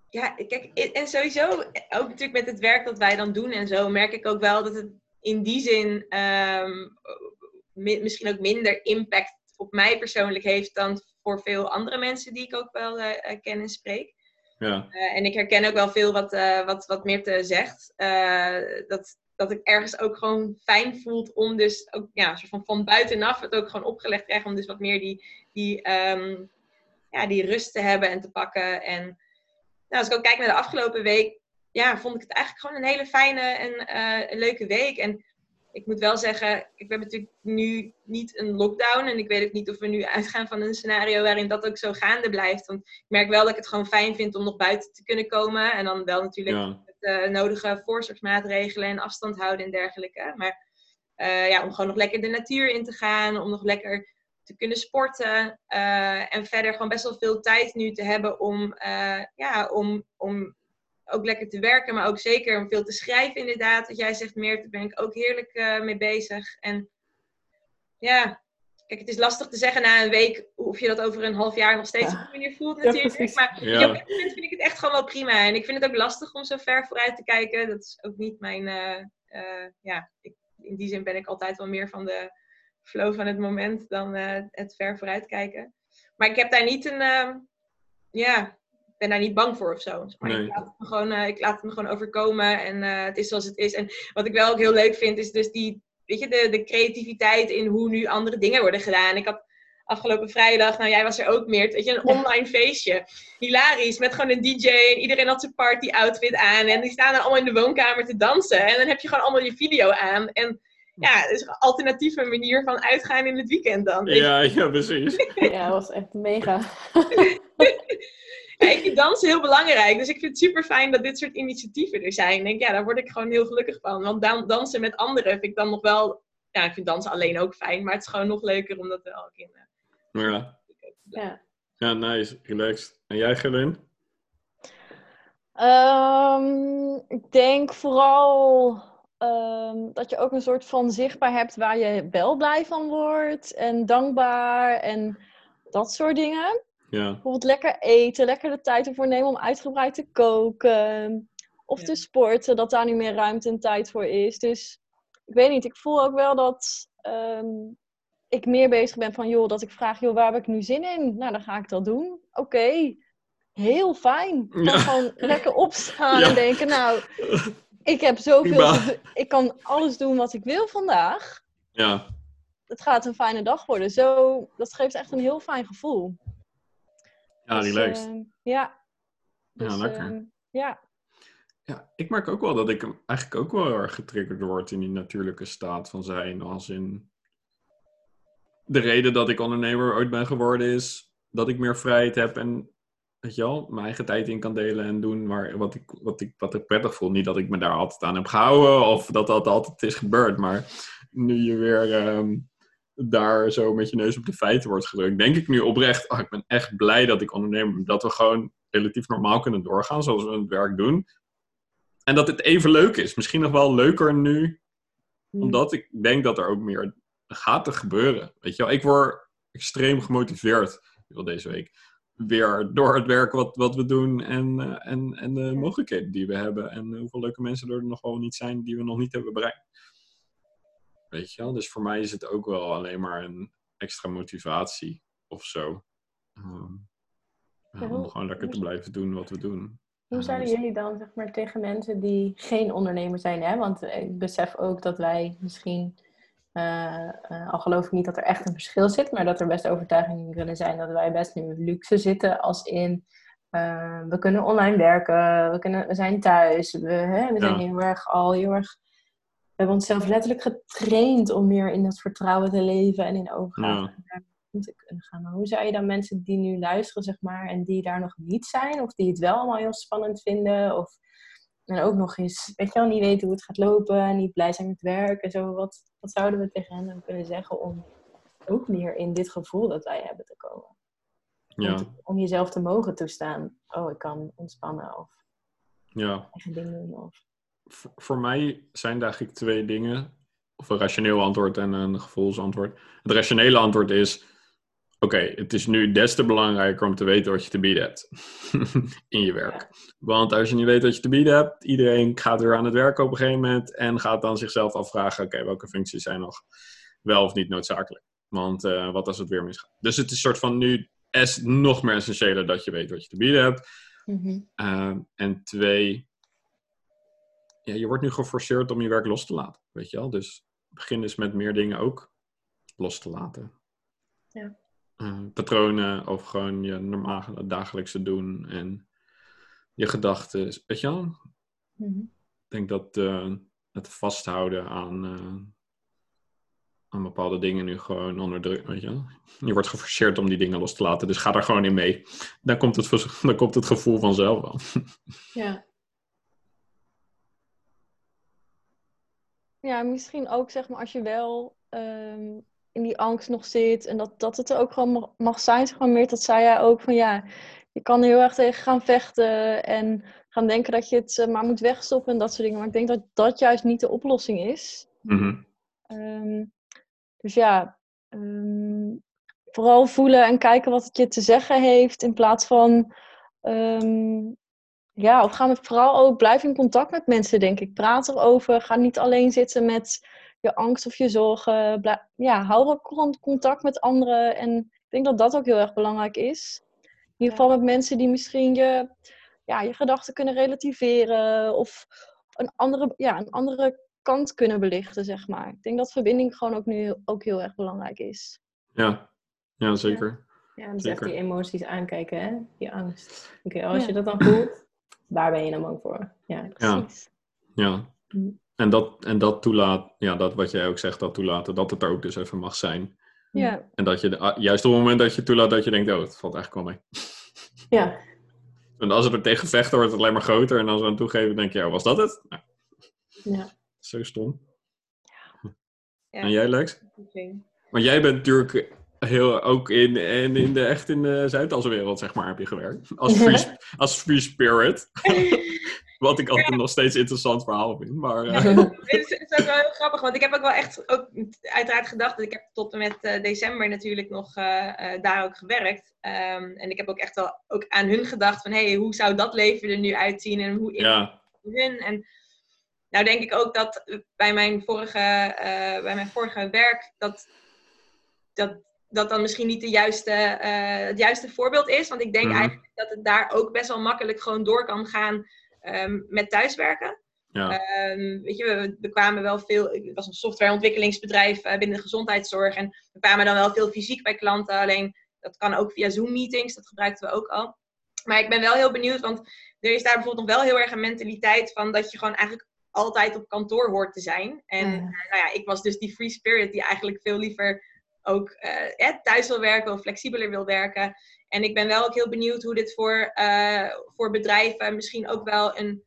Ja, kijk, en sowieso, ook natuurlijk met het werk dat wij dan doen en zo, merk ik ook wel dat het in die zin ehm, misschien ook minder impact op mij persoonlijk heeft dan voor veel andere mensen die ik ook wel eh, ken en spreek. Ja. Eh, en ik herken ook wel veel wat, eh wat, wat Meerte zegt. Dat, dat ik ergens ook gewoon fijn voelt om dus ook ja, soort van, van buitenaf het ook gewoon opgelegd krijg om dus wat meer die, die, ehm, ja, die rust te hebben en te pakken. En nou, als ik ook kijk naar de afgelopen week, ja, vond ik het eigenlijk gewoon een hele fijne en leuke week. En ik moet wel zeggen, ik heb natuurlijk nu niet een lockdown. En ik weet ook niet of we nu uitgaan van een scenario waarin dat ook zo gaande blijft. Want ik merk wel dat ik het gewoon fijn vind om nog buiten te kunnen komen. En dan wel natuurlijk Ja. met de nodige voorzorgsmaatregelen en afstand houden en dergelijke. Maar eh, ja, om gewoon nog lekker de natuur in te gaan, om nog lekker te kunnen sporten. eh, en verder gewoon best wel veel tijd nu te hebben om, eh, ja, om, om ook lekker te werken, maar ook zeker om veel te schrijven inderdaad. Wat jij zegt, Meert, daar ben ik ook heerlijk eh, mee bezig. En ja, kijk, het is lastig te zeggen na een week of je dat over een half jaar nog steeds Ja. op die manier voelt natuurlijk. maar Ja. op dit moment vind ik het echt gewoon wel prima. En ik vind het ook lastig om zo ver vooruit te kijken. Dat is ook niet mijn, eh, eh, ja, ik, in die zin ben ik altijd wel meer van de flow van het moment dan eh, het ver vooruit kijken. Maar ik heb daar niet een, ehm, ja, ben daar niet bang voor of zo. Maar Nee. ik, laat het me gewoon, eh, ik laat het me gewoon overkomen en eh, het is zoals het is. En wat ik wel ook heel leuk vind, is dus die, weet je, de, de creativiteit in hoe nu andere dingen worden gedaan. Ik had afgelopen vrijdag, nou jij was er ook meer, weet je, een Ja. online feestje. Hilarisch, met gewoon een DJ en iedereen had zijn party outfit aan. En die staan dan allemaal in de woonkamer te dansen. En dan heb je gewoon allemaal je video aan. En ja, het is een alternatieve manier van uitgaan in het weekend dan. Ja, ja, precies. Ja, dat was echt mega. Ja, ik vind dansen heel belangrijk. Dus ik vind het super fijn dat dit soort initiatieven er zijn. Ik denk, ja, daar word ik gewoon heel gelukkig van. Want dan, dansen met anderen vind ik dan nog wel... Ja, ik vind dansen alleen ook fijn. Maar het is gewoon nog leuker om dat wel ook in... eh, Ja. Ja. ja, nice. Relaxed. En jij, Gelin? Ehm, ik denk vooral ehm, dat je ook een soort van zichtbaar hebt waar je wel blij van wordt en dankbaar en dat soort dingen. Ja. Bijvoorbeeld lekker eten, lekker de tijd ervoor nemen om uitgebreid te koken. Of Ja. te sporten, dat daar nu meer ruimte en tijd voor is. Dus ik weet niet, ik voel ook wel dat ehm, ik meer bezig ben van, joh, dat ik vraag, joh, waar heb ik nu zin in? Nou, dan ga ik dat doen. Oké, heel fijn. Dan Ja. gewoon lekker opstaan Ja. en denken, nou, ik heb zoveel, doen. ik kan alles doen wat ik wil vandaag. Ja. Het gaat een fijne dag worden. Zo, dat geeft echt een heel fijn gevoel. Ja, Dus, relaxed. ehm, ja. Ja, Dus, lekker. ehm, ja. Ja, ik merk ook wel dat ik eigenlijk ook wel heel erg getriggerd word in die natuurlijke staat van zijn. Als in. De reden dat ik ondernemer ooit ben geworden is dat ik meer vrijheid heb en. Weet je wel, mijn eigen tijd in kan delen en doen maar wat, ik, wat, ik, wat ik prettig voel. Niet dat ik me daar altijd aan heb gehouden of dat dat altijd is gebeurd. Maar nu je weer ehm, daar zo met je neus op de feiten wordt gedrukt, denk ik nu oprecht: oh, ik ben echt blij dat ik ondernemer ben. Dat we gewoon relatief normaal kunnen doorgaan zoals we het werk doen. En dat het even leuk is. Misschien nog wel leuker nu. Omdat ik denk dat er ook meer gaat te gebeuren. Weet je wel, ik word extreem gemotiveerd deze week. weer door het werk wat, wat we doen en, eh, en, en de mogelijkheden die we hebben. En hoeveel leuke mensen er nog wel niet zijn die we nog niet hebben bereikt. Weet je wel? Dus voor mij is het ook wel alleen maar een extra motivatie of zo. Ehm, ja, om hoe- gewoon lekker te blijven doen wat we doen. Hoe zouden dus- jullie dan zeg maar, tegen mensen die geen ondernemer zijn? Hè? Want ik besef ook dat wij misschien, eh, eh, al geloof ik niet dat er echt een verschil zit, maar dat er best overtuigingen kunnen zijn dat wij best nu luxe zitten als in eh, we kunnen online werken, we, kunnen, we zijn thuis, we, hè, we zijn Ja. heel erg al heel erg. We hebben onszelf letterlijk getraind om meer in dat vertrouwen te leven en in overgave Ja. te kunnen gaan. Maar hoe zou je dan mensen die nu luisteren, zeg maar, en die daar nog niet zijn, of die het wel allemaal heel spannend vinden, of en ook nog eens, weet je wel, niet weten hoe het gaat lopen, niet blij zijn met werk en zo, wat, wat zouden we tegen hen dan kunnen zeggen om ook meer in dit gevoel dat wij hebben te komen? Om, Ja, te- om jezelf te mogen toestaan. Oh, ik kan ontspannen of ja. eigen ding doen. Of... voor, voor mij zijn er eigenlijk twee dingen. Of een rationeel antwoord en een gevoelsantwoord. Het rationele antwoord is: oké, het is nu des te belangrijker om te weten wat je te bieden hebt in je werk. Want als je niet weet wat je te bieden hebt, iedereen gaat weer aan het werk op een gegeven moment en gaat dan zichzelf afvragen: oké, welke functies zijn nog wel of niet noodzakelijk? Want eh, wat als het weer misgaat? Dus het is een soort van nu es, nog meer essentiëler dat je weet wat je te bieden hebt. Ehm, en twee, ja, je wordt nu geforceerd om je werk los te laten, weet je wel. Dus begin dus met meer dingen ook los te laten. Ja. Eh, patronen of gewoon je normale dagelijkse doen en je gedachten, weet je wel. Mhm. Ik denk dat eh, het vasthouden aan, eh, aan bepaalde dingen nu gewoon onder druk, weet je wel. Je wordt geforceerd om die dingen los te laten, dus ga daar gewoon in mee. Dan komt het, dan komt het gevoel vanzelf wel. Ja. Ja, misschien ook zeg maar als je wel ehm, in die angst nog zit en dat, dat het er ook gewoon mag, zijn, zeg maar meer, dat zei jij ook van ja, je kan er heel erg tegen gaan vechten en gaan denken dat je het eh, maar moet wegstoppen en dat soort dingen. Maar ik denk dat dat juist niet de oplossing is. Mhm. Ehm, dus ja, ehm, vooral voelen en kijken wat het je te zeggen heeft in plaats van. Ja, of ga met vooral ook blijf in contact met mensen, denk ik. Praat erover. Ga niet alleen zitten met je angst of je zorgen. Ja, hou ook gewoon contact met anderen. En ik denk dat dat ook heel erg belangrijk is. In ieder geval met mensen die misschien je, ja, je gedachten kunnen relativeren. Of een andere, ja, een andere kant kunnen belichten, zeg maar. Ik denk dat verbinding gewoon ook nu ook heel erg belangrijk is. Ja, ja zeker. Ja, dus echt die emoties aankijken, hè? Die angst. Oké, als Ja. je dat dan voelt, waar ben je dan bang voor? Ja. Ja. Precies. Ja. Mm. En dat, en dat toelaat, ja, dat wat jij ook zegt, dat toelaten, dat het er ook dus even mag zijn. Ja, En dat je, de- ah, juist op het moment dat je toelaat, dat je denkt, oh, het valt eigenlijk wel mee. Ja. En als het er tegen vechten, wordt het alleen maar groter. En als we aan toegeven, denk je, ja, was dat het? Nou, ja. zo stom. Ja. En jij, Lex? Maar jij bent natuurlijk heel, ook in, in, in de, echt in de Zuidalse wereld, zeg maar, heb je gewerkt. Als free, als free spirit. Wat ik altijd nog steeds interessant verhaal vind. Maar, eh, Het is, het is ook wel heel grappig, want ik heb ook wel echt ook uiteraard gedacht. dat Ik heb tot en met eh, december natuurlijk nog eh, daar ook gewerkt. Ehm, en ik heb ook echt wel ook aan hun gedacht van, hé, hey, hoe zou dat leven er nu uitzien? En hoe ja, hun. En nou denk ik ook dat bij mijn vorige, bij mijn vorige werk, dat, dat dat dan misschien niet de juiste, eh, het juiste voorbeeld is. Want ik denk Mhm. eigenlijk dat het daar ook best wel makkelijk gewoon door kan gaan ehm, met thuiswerken. ja, Ehm, weet je, we, we kwamen wel veel. Het was een softwareontwikkelingsbedrijf eh, binnen de gezondheidszorg. En we kwamen dan wel veel fysiek bij klanten. Alleen dat kan ook via Zoom-meetings. Dat gebruikten we ook al. Maar ik ben wel heel benieuwd, want er is daar bijvoorbeeld nog wel heel erg een mentaliteit van dat je gewoon eigenlijk altijd op kantoor hoort te zijn. En Ja. eh, nou ja, ik was dus die free spirit die eigenlijk veel liever ook eh, eh, thuis wil werken of flexibeler wil werken. En ik ben wel ook heel benieuwd hoe dit voor, eh, voor bedrijven misschien ook wel een,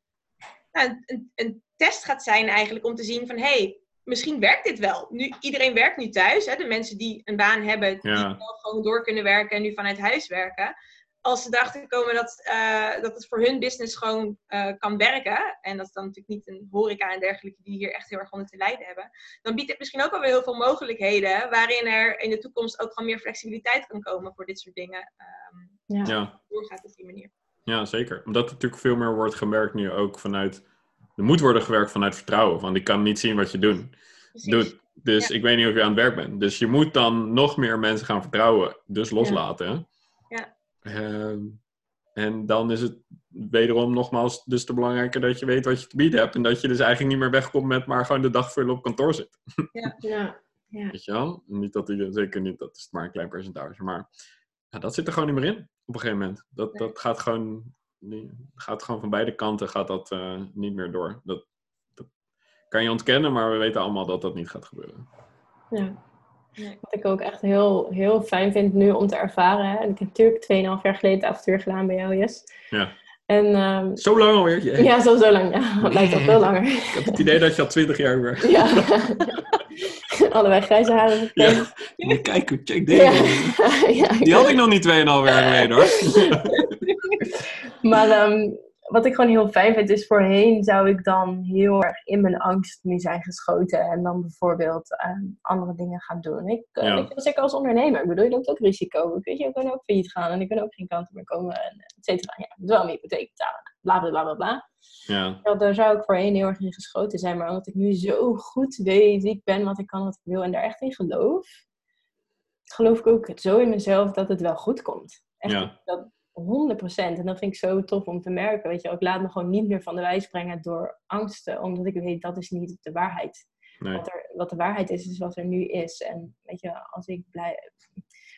nou, een, een, test gaat zijn eigenlijk om te zien van hé, hey, misschien werkt dit wel. Nu, iedereen werkt nu thuis. Hè? De mensen die een baan hebben, die Ja. wel gewoon door kunnen werken en nu vanuit huis werken. Als ze erachter komen dat, eh, dat het voor hun business gewoon eh, kan werken, en dat is dan natuurlijk niet een horeca en dergelijke die hier echt heel erg onder te lijden hebben, dan biedt het misschien ook alweer heel veel mogelijkheden waarin er in de toekomst ook gewoon meer flexibiliteit kan komen voor dit soort dingen. Ehm, Ja. Ja, doorgaat op die manier. ja, zeker. Omdat er natuurlijk veel meer wordt gemerkt nu ook vanuit... Er moet worden gewerkt vanuit vertrouwen. Want ik kan niet zien wat je doet. Precies. doet. Dus Ja. ik weet niet of je aan het werk bent. Dus je moet dan nog meer mensen gaan vertrouwen. Dus loslaten. Ja. Ehm, en dan is het wederom nogmaals dus te belangrijker dat je weet wat je te bieden hebt. En dat je dus eigenlijk niet meer wegkomt met maar gewoon de dag vullen op kantoor zit. Ja. Ja. Weet je wel? Niet dat die, zeker niet, dat is maar een klein percentage. Maar ja, dat zit er gewoon niet meer in op een gegeven moment. Dat, Nee. dat gaat gewoon, gaat gewoon van beide kanten gaat dat, eh, niet meer door. Dat, dat kan je ontkennen, maar we weten allemaal dat dat niet gaat gebeuren. Ja. Nee. Wat ik ook echt heel, heel fijn vind nu om te ervaren. Hè. Ik heb natuurlijk 2,5 jaar geleden het avontuur gedaan bij jou, Jess. Ja. En ehm, Zo lang alweer. Jee. ja, zo, zo lang. Ja, het lijkt al veel langer. Ik heb het idee dat je al twintig jaar werkt. Ja. Allebei grijze haren. gekend. Ja. Kijk, check Ja. deze. Ja, Die had ik nog niet 2,5 jaar geleden hoor. Maar ehm, wat ik gewoon heel fijn vind, is voorheen zou ik dan heel erg in mijn angst nu zijn geschoten. En dan bijvoorbeeld ehm, andere dingen gaan doen. Ik, eh, Ja. weet je, zeker als ondernemer, ik bedoel, je loopt ook risico. Ik weet je, ik kan ook failliet gaan en ik kan ook geen kant meer komen. En et cetera. Ja, ik moet wel mijn hypotheek betalen. Bla bla bla bla bla. Ja, Ja, daar zou ik voorheen heel erg in geschoten zijn. Maar omdat ik nu zo goed weet wie ik ben, wat ik kan, wat ik wil en daar echt in geloof, geloof ik ook zo in mezelf dat het wel goed komt. Echt Ja. dat 100%. En dat vind ik zo tof om te merken. Weet je, ik laat me gewoon niet meer van de wijs brengen door angsten, omdat ik weet dat is niet de waarheid. nee. Wat, er, wat de waarheid is, is wat er nu is. En weet je, als ik blijf,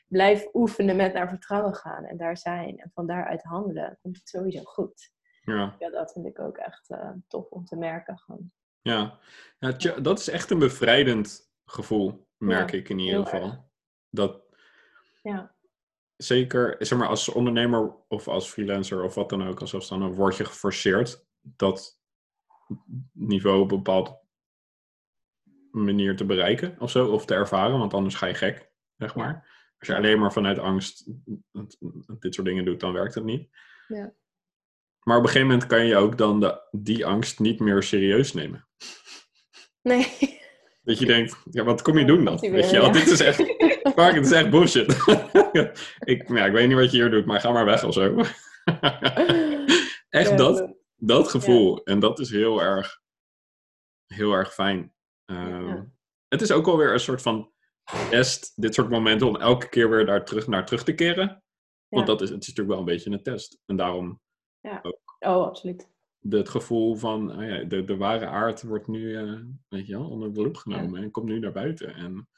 blijf oefenen met naar vertrouwen gaan en daar zijn en van daaruit handelen, komt het sowieso goed. Ja. Ja, dat vind ik ook echt eh, tof om te merken. Gewoon. Ja, ja dat is echt een bevrijdend gevoel, merk Ja, ik in ieder geval. Dat Ja, zeker, zeg maar, als ondernemer of als freelancer of wat dan ook, als zelfstandige, word je geforceerd dat niveau op een bepaalde manier te bereiken of zo, of te ervaren, want anders ga je gek, zeg maar. Als je alleen maar vanuit angst dit soort dingen doet, dan werkt het niet. Ja. Maar op een gegeven moment kan je ook dan de, die angst niet meer serieus nemen. nee. Dat je denkt, ja, wat kom je doen dan? Weet je dit is echt, fuck, dit is echt bullshit. ik, ja, ik weet niet wat je hier doet, maar ga maar weg of zo. echt Ja, dat, dat gevoel. En dat is heel erg, heel erg fijn. Ehm. Het is ook wel weer een soort van test, dit soort momenten, om elke keer weer daar terug naar terug te keren. Want dat is, het is natuurlijk wel een beetje een test. En daarom Oh, absoluut. Het gevoel van oh ja, de, de ware aard wordt nu eh, weet je wel, onder de loep genomen en komt nu naar buiten. En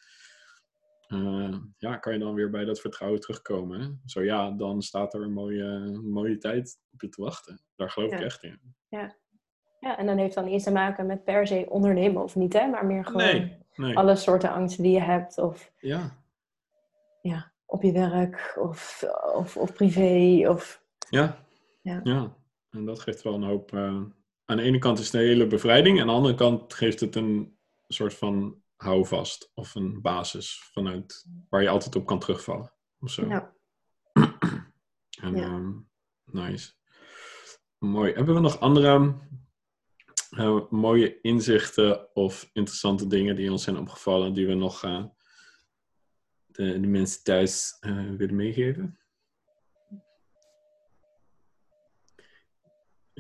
eh, ja, kan je dan weer bij dat vertrouwen terugkomen. Hè? Zo ja, dan staat er een mooie, mooie tijd op je te wachten. Daar geloof ik Ja. echt in. Ja, en dan heeft dan niets te maken met per se ondernemen of niet, hè? Maar meer gewoon Nee, nee. alle soorten angsten die je hebt. Of Ja, ja, op je werk of, of, of privé. Of, ja, Ja. ja. En dat geeft wel een hoop. eh, aan de ene kant is het een hele bevrijding, en aan de andere kant geeft het een soort van houvast of een basis vanuit waar je altijd op kan terugvallen. Of zo. ja. En, Ja. ehm, nice. Mooi. Hebben we nog andere eh, mooie inzichten of interessante dingen die ons zijn opgevallen, die we nog eh, de, de mensen thuis willen meegeven?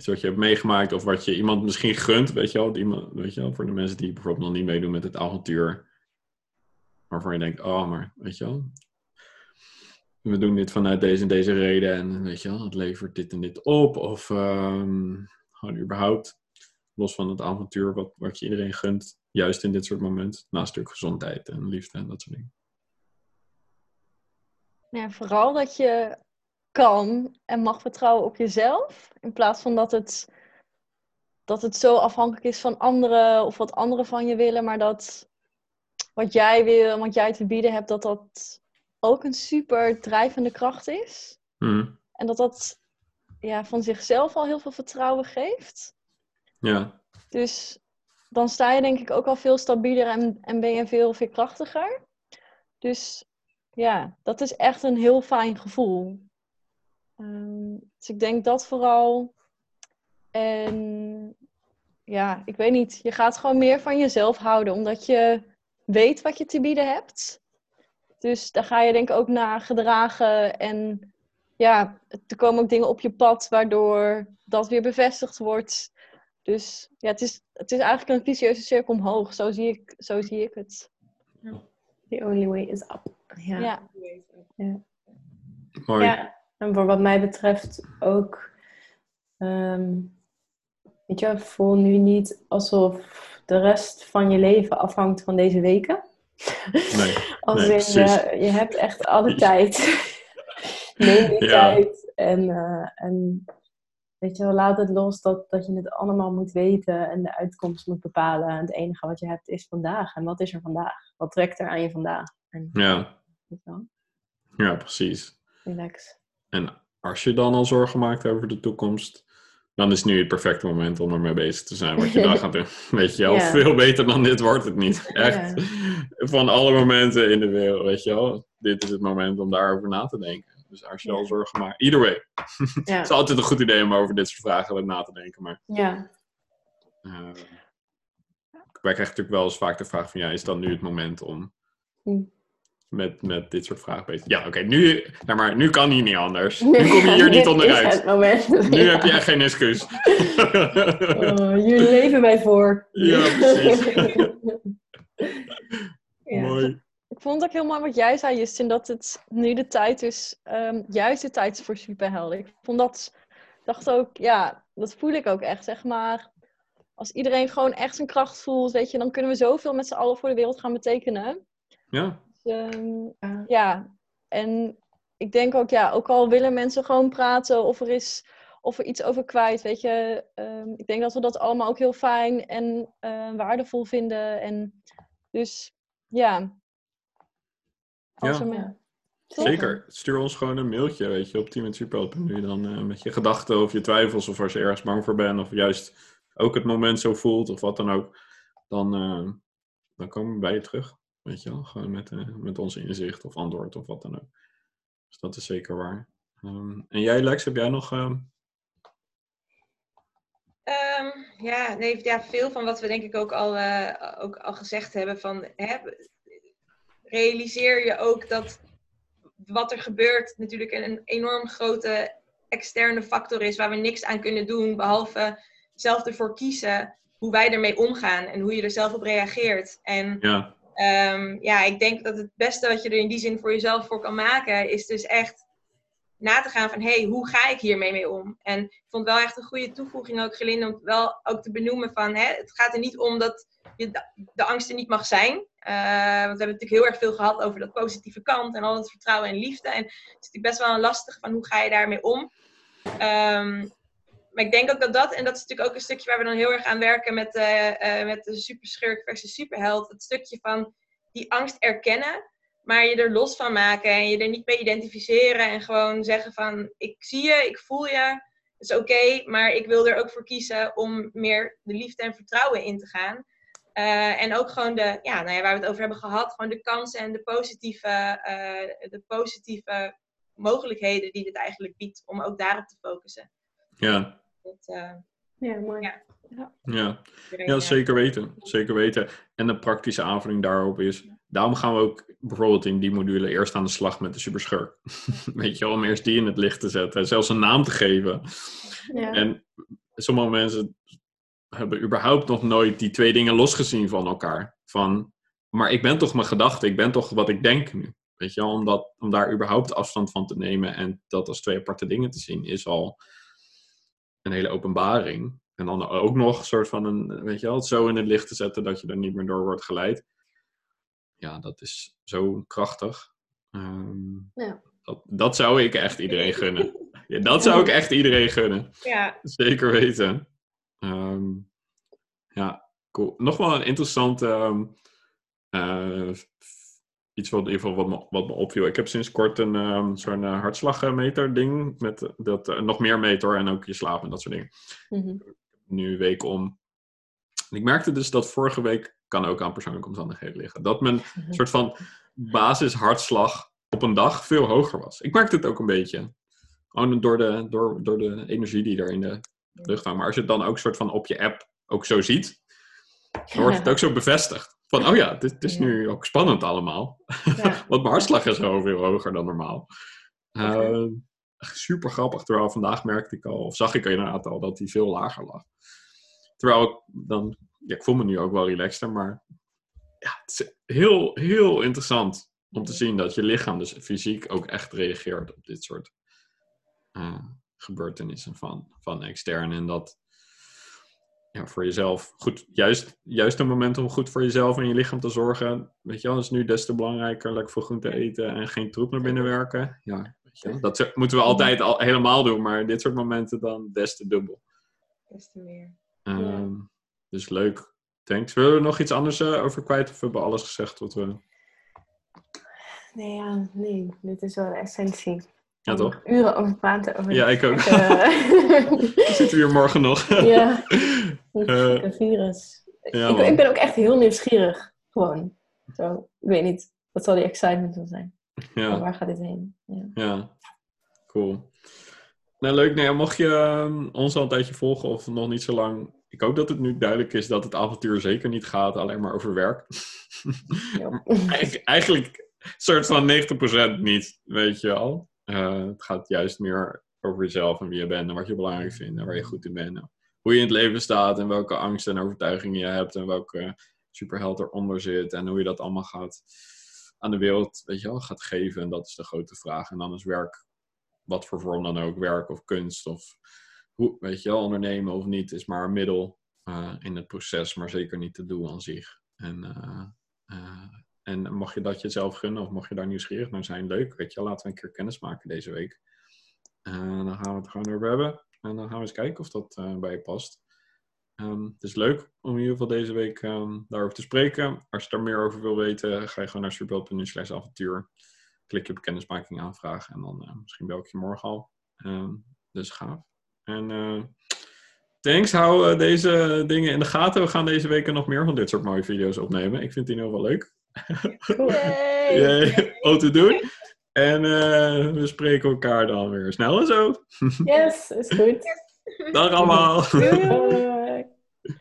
Iets wat je hebt meegemaakt of wat je iemand misschien gunt, weet je wel, iemand, weet je wel, voor de mensen die bijvoorbeeld nog niet meedoen met het avontuur, waarvan je denkt, oh, maar weet je wel, we doen dit vanuit deze en deze reden en weet je wel, het levert dit en dit op. Of ehm, gewoon überhaupt, los van het avontuur, wat, wat je iedereen gunt, juist in dit soort momenten. Naast natuurlijk gezondheid en liefde en dat soort dingen. Ja, vooral dat je kan en mag vertrouwen op jezelf. In plaats van dat het, dat het zo afhankelijk is van anderen of wat anderen van je willen. Maar dat wat jij wil en wat jij te bieden hebt, dat dat ook een super drijvende kracht is. Mhm. En dat dat ja, van zichzelf al heel veel vertrouwen geeft. Ja, Dus dan sta je denk ik ook al veel stabieler en, en ben je veel veerkrachtiger. Dus ja, dat is echt een heel fijn gevoel. Ehm, dus ik denk dat vooral. En ja, ik weet niet. Je gaat gewoon meer van jezelf houden, omdat je weet wat je te bieden hebt. Dus daar ga je denk ik ook naar gedragen en ja, er komen ook dingen op je pad waardoor dat weer bevestigd wordt. Dus ja, het is, het is eigenlijk een vicieuze cirkel omhoog. Zo zie ik, zo zie ik het. The only way is up. Ja. Ja. Mooi. Ja, en voor wat mij betreft ook. ehm, weet je, voel nu niet alsof de rest van je leven afhangt van deze weken. Nee. Als Nee, in, eh, je hebt echt alle tijd. Neem Ja. tijd. En, eh, en weet je wel, laat het los dat, dat je het allemaal moet weten en de uitkomst moet bepalen. En het enige wat je hebt is vandaag. En wat is er vandaag? Wat trekt er aan je vandaag? En, Ja, ja, precies. relax. En als je dan al zorgen maakt over de toekomst, dan is nu het perfecte moment om ermee bezig te zijn. Wat je dan gaat doen. Weet je wel, Ja. veel beter dan dit wordt het niet. Echt. Van alle momenten in de wereld, weet je wel. Dit is het moment om daarover na te denken. Dus als je al zorgen maakt. Either way. Het is altijd een goed idee om over dit soort vragen na te denken. Maar ja. eh, ik krijg natuurlijk wel eens vaak de vraag van... Ja, is dan nu het moment om Hm. Met, met dit soort vragen bezig Ja, oké, nu, nou maar, nu kan hier niet anders. Nu kom je hier niet onderuit. moment. Nu heb je echt geen excuus. Oh, hier leven wij voor. Ja, precies. Ja. Mooi. Ik vond ook heel mooi wat jij zei, Justin, dat het nu de tijd is, ehm, juist de tijd is voor superhelden. Ik vond dat, dacht ook, ja, dat voel ik ook echt, zeg maar. Als iedereen gewoon echt zijn kracht voelt, weet je, dan kunnen we zoveel met z'n allen voor de wereld gaan betekenen. Ja, Dus, ehm, Ja. ja, en ik denk ook, ja, ook al willen mensen gewoon praten of er is of er iets over kwijt, weet je. ehm, ik denk dat we dat allemaal ook heel fijn en eh, waardevol vinden. En dus, ja. Als Ja. me- zeker. Stuur ons gewoon een mailtje, weet je, op team.superheld.nu dan eh, met je gedachten of je twijfels of als je ergens bang voor bent of juist ook het moment zo voelt of wat dan ook. Dan, eh, dan komen we bij je terug, weet je wel. Gewoon met, eh, met ons inzicht of antwoord of wat dan ook. Dus dat is zeker waar. Ehm, en jij Lex, heb jij nog... ehm, Ehm, ja, nee, ja, veel van wat we denk ik ook al, eh, ook al gezegd hebben. Van, hè, realiseer je ook dat wat er gebeurt natuurlijk een, een enorm grote externe factor is waar we niks aan kunnen doen. Behalve zelf ervoor kiezen hoe wij ermee omgaan en hoe je er zelf op reageert. En ja, Ehm, ja, ik denk dat het beste wat je er in die zin voor jezelf voor kan maken, is dus echt na te gaan van, hé, hey, hoe ga ik hiermee mee om? En ik vond wel echt een goede toevoeging ook, Gelinde, om wel ook te benoemen van, hè, het gaat er niet om dat je de, de angst er niet mag zijn. Eh, want we hebben natuurlijk heel erg veel gehad over dat positieve kant en al het vertrouwen en liefde. En het is natuurlijk best wel een lastig van, hoe ga je daarmee om? Ehm, maar ik denk ook dat dat, en dat is natuurlijk ook een stukje waar we dan heel erg aan werken met, eh, eh, met de superschurk versus superheld. Het stukje van die angst erkennen, maar je er los van maken en je er niet mee identificeren en gewoon zeggen van ik zie je, ik voel je, het is oké, maar ik wil er ook voor kiezen om meer de liefde en vertrouwen in te gaan. Eh, en ook gewoon de, ja, nou ja, waar we het over hebben gehad, gewoon de kansen en de positieve, de positieve mogelijkheden die dit eigenlijk biedt, om ook daarop te focussen. Ja, Dat, eh, Ja, mooi. Ja. ja. Ja, eh, zeker weten. Zeker weten. En de praktische aanvulling daarop is... Daarom gaan we ook bijvoorbeeld in die module eerst aan de slag met de superschurk. Weet je wel, om eerst die in het licht te zetten. Zelfs een naam te geven. Ja. En sommige mensen hebben überhaupt nog nooit die twee dingen losgezien van elkaar. Van, maar ik ben toch mijn gedachte, ik ben toch wat ik denk nu. Weet je wel, om, dat, om daar überhaupt afstand van te nemen en dat als twee aparte dingen te zien, is al een hele openbaring. En dan ook nog een soort van een, weet je wel, het zo in het licht te zetten dat je er niet meer door wordt geleid. Ja, dat is zo krachtig. Ehm, Ja. dat, dat zou ik echt iedereen gunnen. Ja, dat zou ik echt iedereen gunnen. Ja, Zeker weten. Ehm, ja, cool. Nog wel een interessant ehm, eh, iets wat, in ieder geval wat, me, wat me opviel. Ik heb sinds kort een ehm, zo'n eh, hartslagmeter ding met eh, dat, eh, nog meer meter en ook je slaap en dat soort dingen. Mhm. Nu week om. En ik merkte dus dat vorige week, kan ook aan persoonlijke omstandigheden liggen, dat mijn soort van basishartslag op een dag veel hoger was. Ik merkte het ook een beetje. Gewoon door de, door, door de energie die er in de lucht hangt. Maar als je het dan ook soort van op je app ook zo ziet, dan wordt het ook zo bevestigd. Van, oh ja, dit, is nu ook spannend allemaal. Ja. Want mijn hartslag is gewoon veel hoger dan normaal. Ehm, super grappig. Terwijl vandaag merkte ik al, of zag ik inderdaad al, dat hij veel lager lag. Terwijl ik dan, ja, ik voel me nu ook wel relaxter, maar ja, het is heel, heel interessant om te zien dat je lichaam dus fysiek ook echt reageert op dit soort uh, gebeurtenissen van, van extern. En dat ja, voor jezelf, goed, juist, juist een moment om goed voor jezelf en je lichaam te zorgen, weet je wel, is nu des te belangrijker. Lekker veel groente eten en geen troep naar binnen werken. Ja, dat moeten we altijd al, helemaal doen, maar dit soort momenten dan des te dubbel. Des te meer. Um, Dus leuk. Thanks. Willen we nog iets anders uh, over kwijt of hebben we alles gezegd wat we... Nee, ja, nee. Dit is wel de essentie. Ja, toch? Uren over praten. Over ja, ik ook. Zitten we hier morgen nog? ja, uh, een virus. Ja, ik, ik, ben ook echt heel nieuwsgierig. Gewoon. Zo, ik weet niet. Wat zal die excitement wel zijn? Ja. waar gaat dit heen? Ja. ja. Cool. Nou, leuk. Nee, mocht je um, ons al een tijdje volgen of nog niet zo lang... Ik hoop dat het nu duidelijk is dat het avontuur zeker niet gaat alleen maar over werk. Ja. Eigen, eigenlijk soort van 90% niet, weet je al. Uh, het gaat juist meer over jezelf en wie je bent en wat je belangrijk vindt en waar je goed in bent. Hoe je in het leven staat en welke angsten en overtuigingen je hebt en welke superheld eronder zit en hoe je dat allemaal gaat aan de wereld, weet je wel, gaat geven. En dat is de grote vraag. En dan is werk, wat voor vorm dan ook, werk of kunst of hoe, weet je wel, ondernemen of niet, is maar een middel uh, in het proces, maar zeker niet te doel aan zich. En uh, en mag je dat jezelf gunnen of mag je daar nieuwsgierig naar zijn, leuk. Weet je, laten we een keer kennis maken deze week. En dan gaan we het gewoon over hebben. En dan gaan we eens kijken of dat uh, bij je past. Um, het is leuk om in ieder geval deze week um, daarover te spreken. Als je daar meer over wil weten, ga je gewoon naar superbel.nu slash avontuur. Klik je op kennismaking aanvragen en dan uh, misschien bel ik je morgen al. Um, dus gaaf. En thanks, hou deze dingen in de gaten. We gaan deze week nog meer van dit soort mooie video's opnemen. Ik vind die heel wel leuk. Yay. Te doen. En uh, we spreken elkaar dan weer snel en zo. Yes, is goed. Dag allemaal. Doei.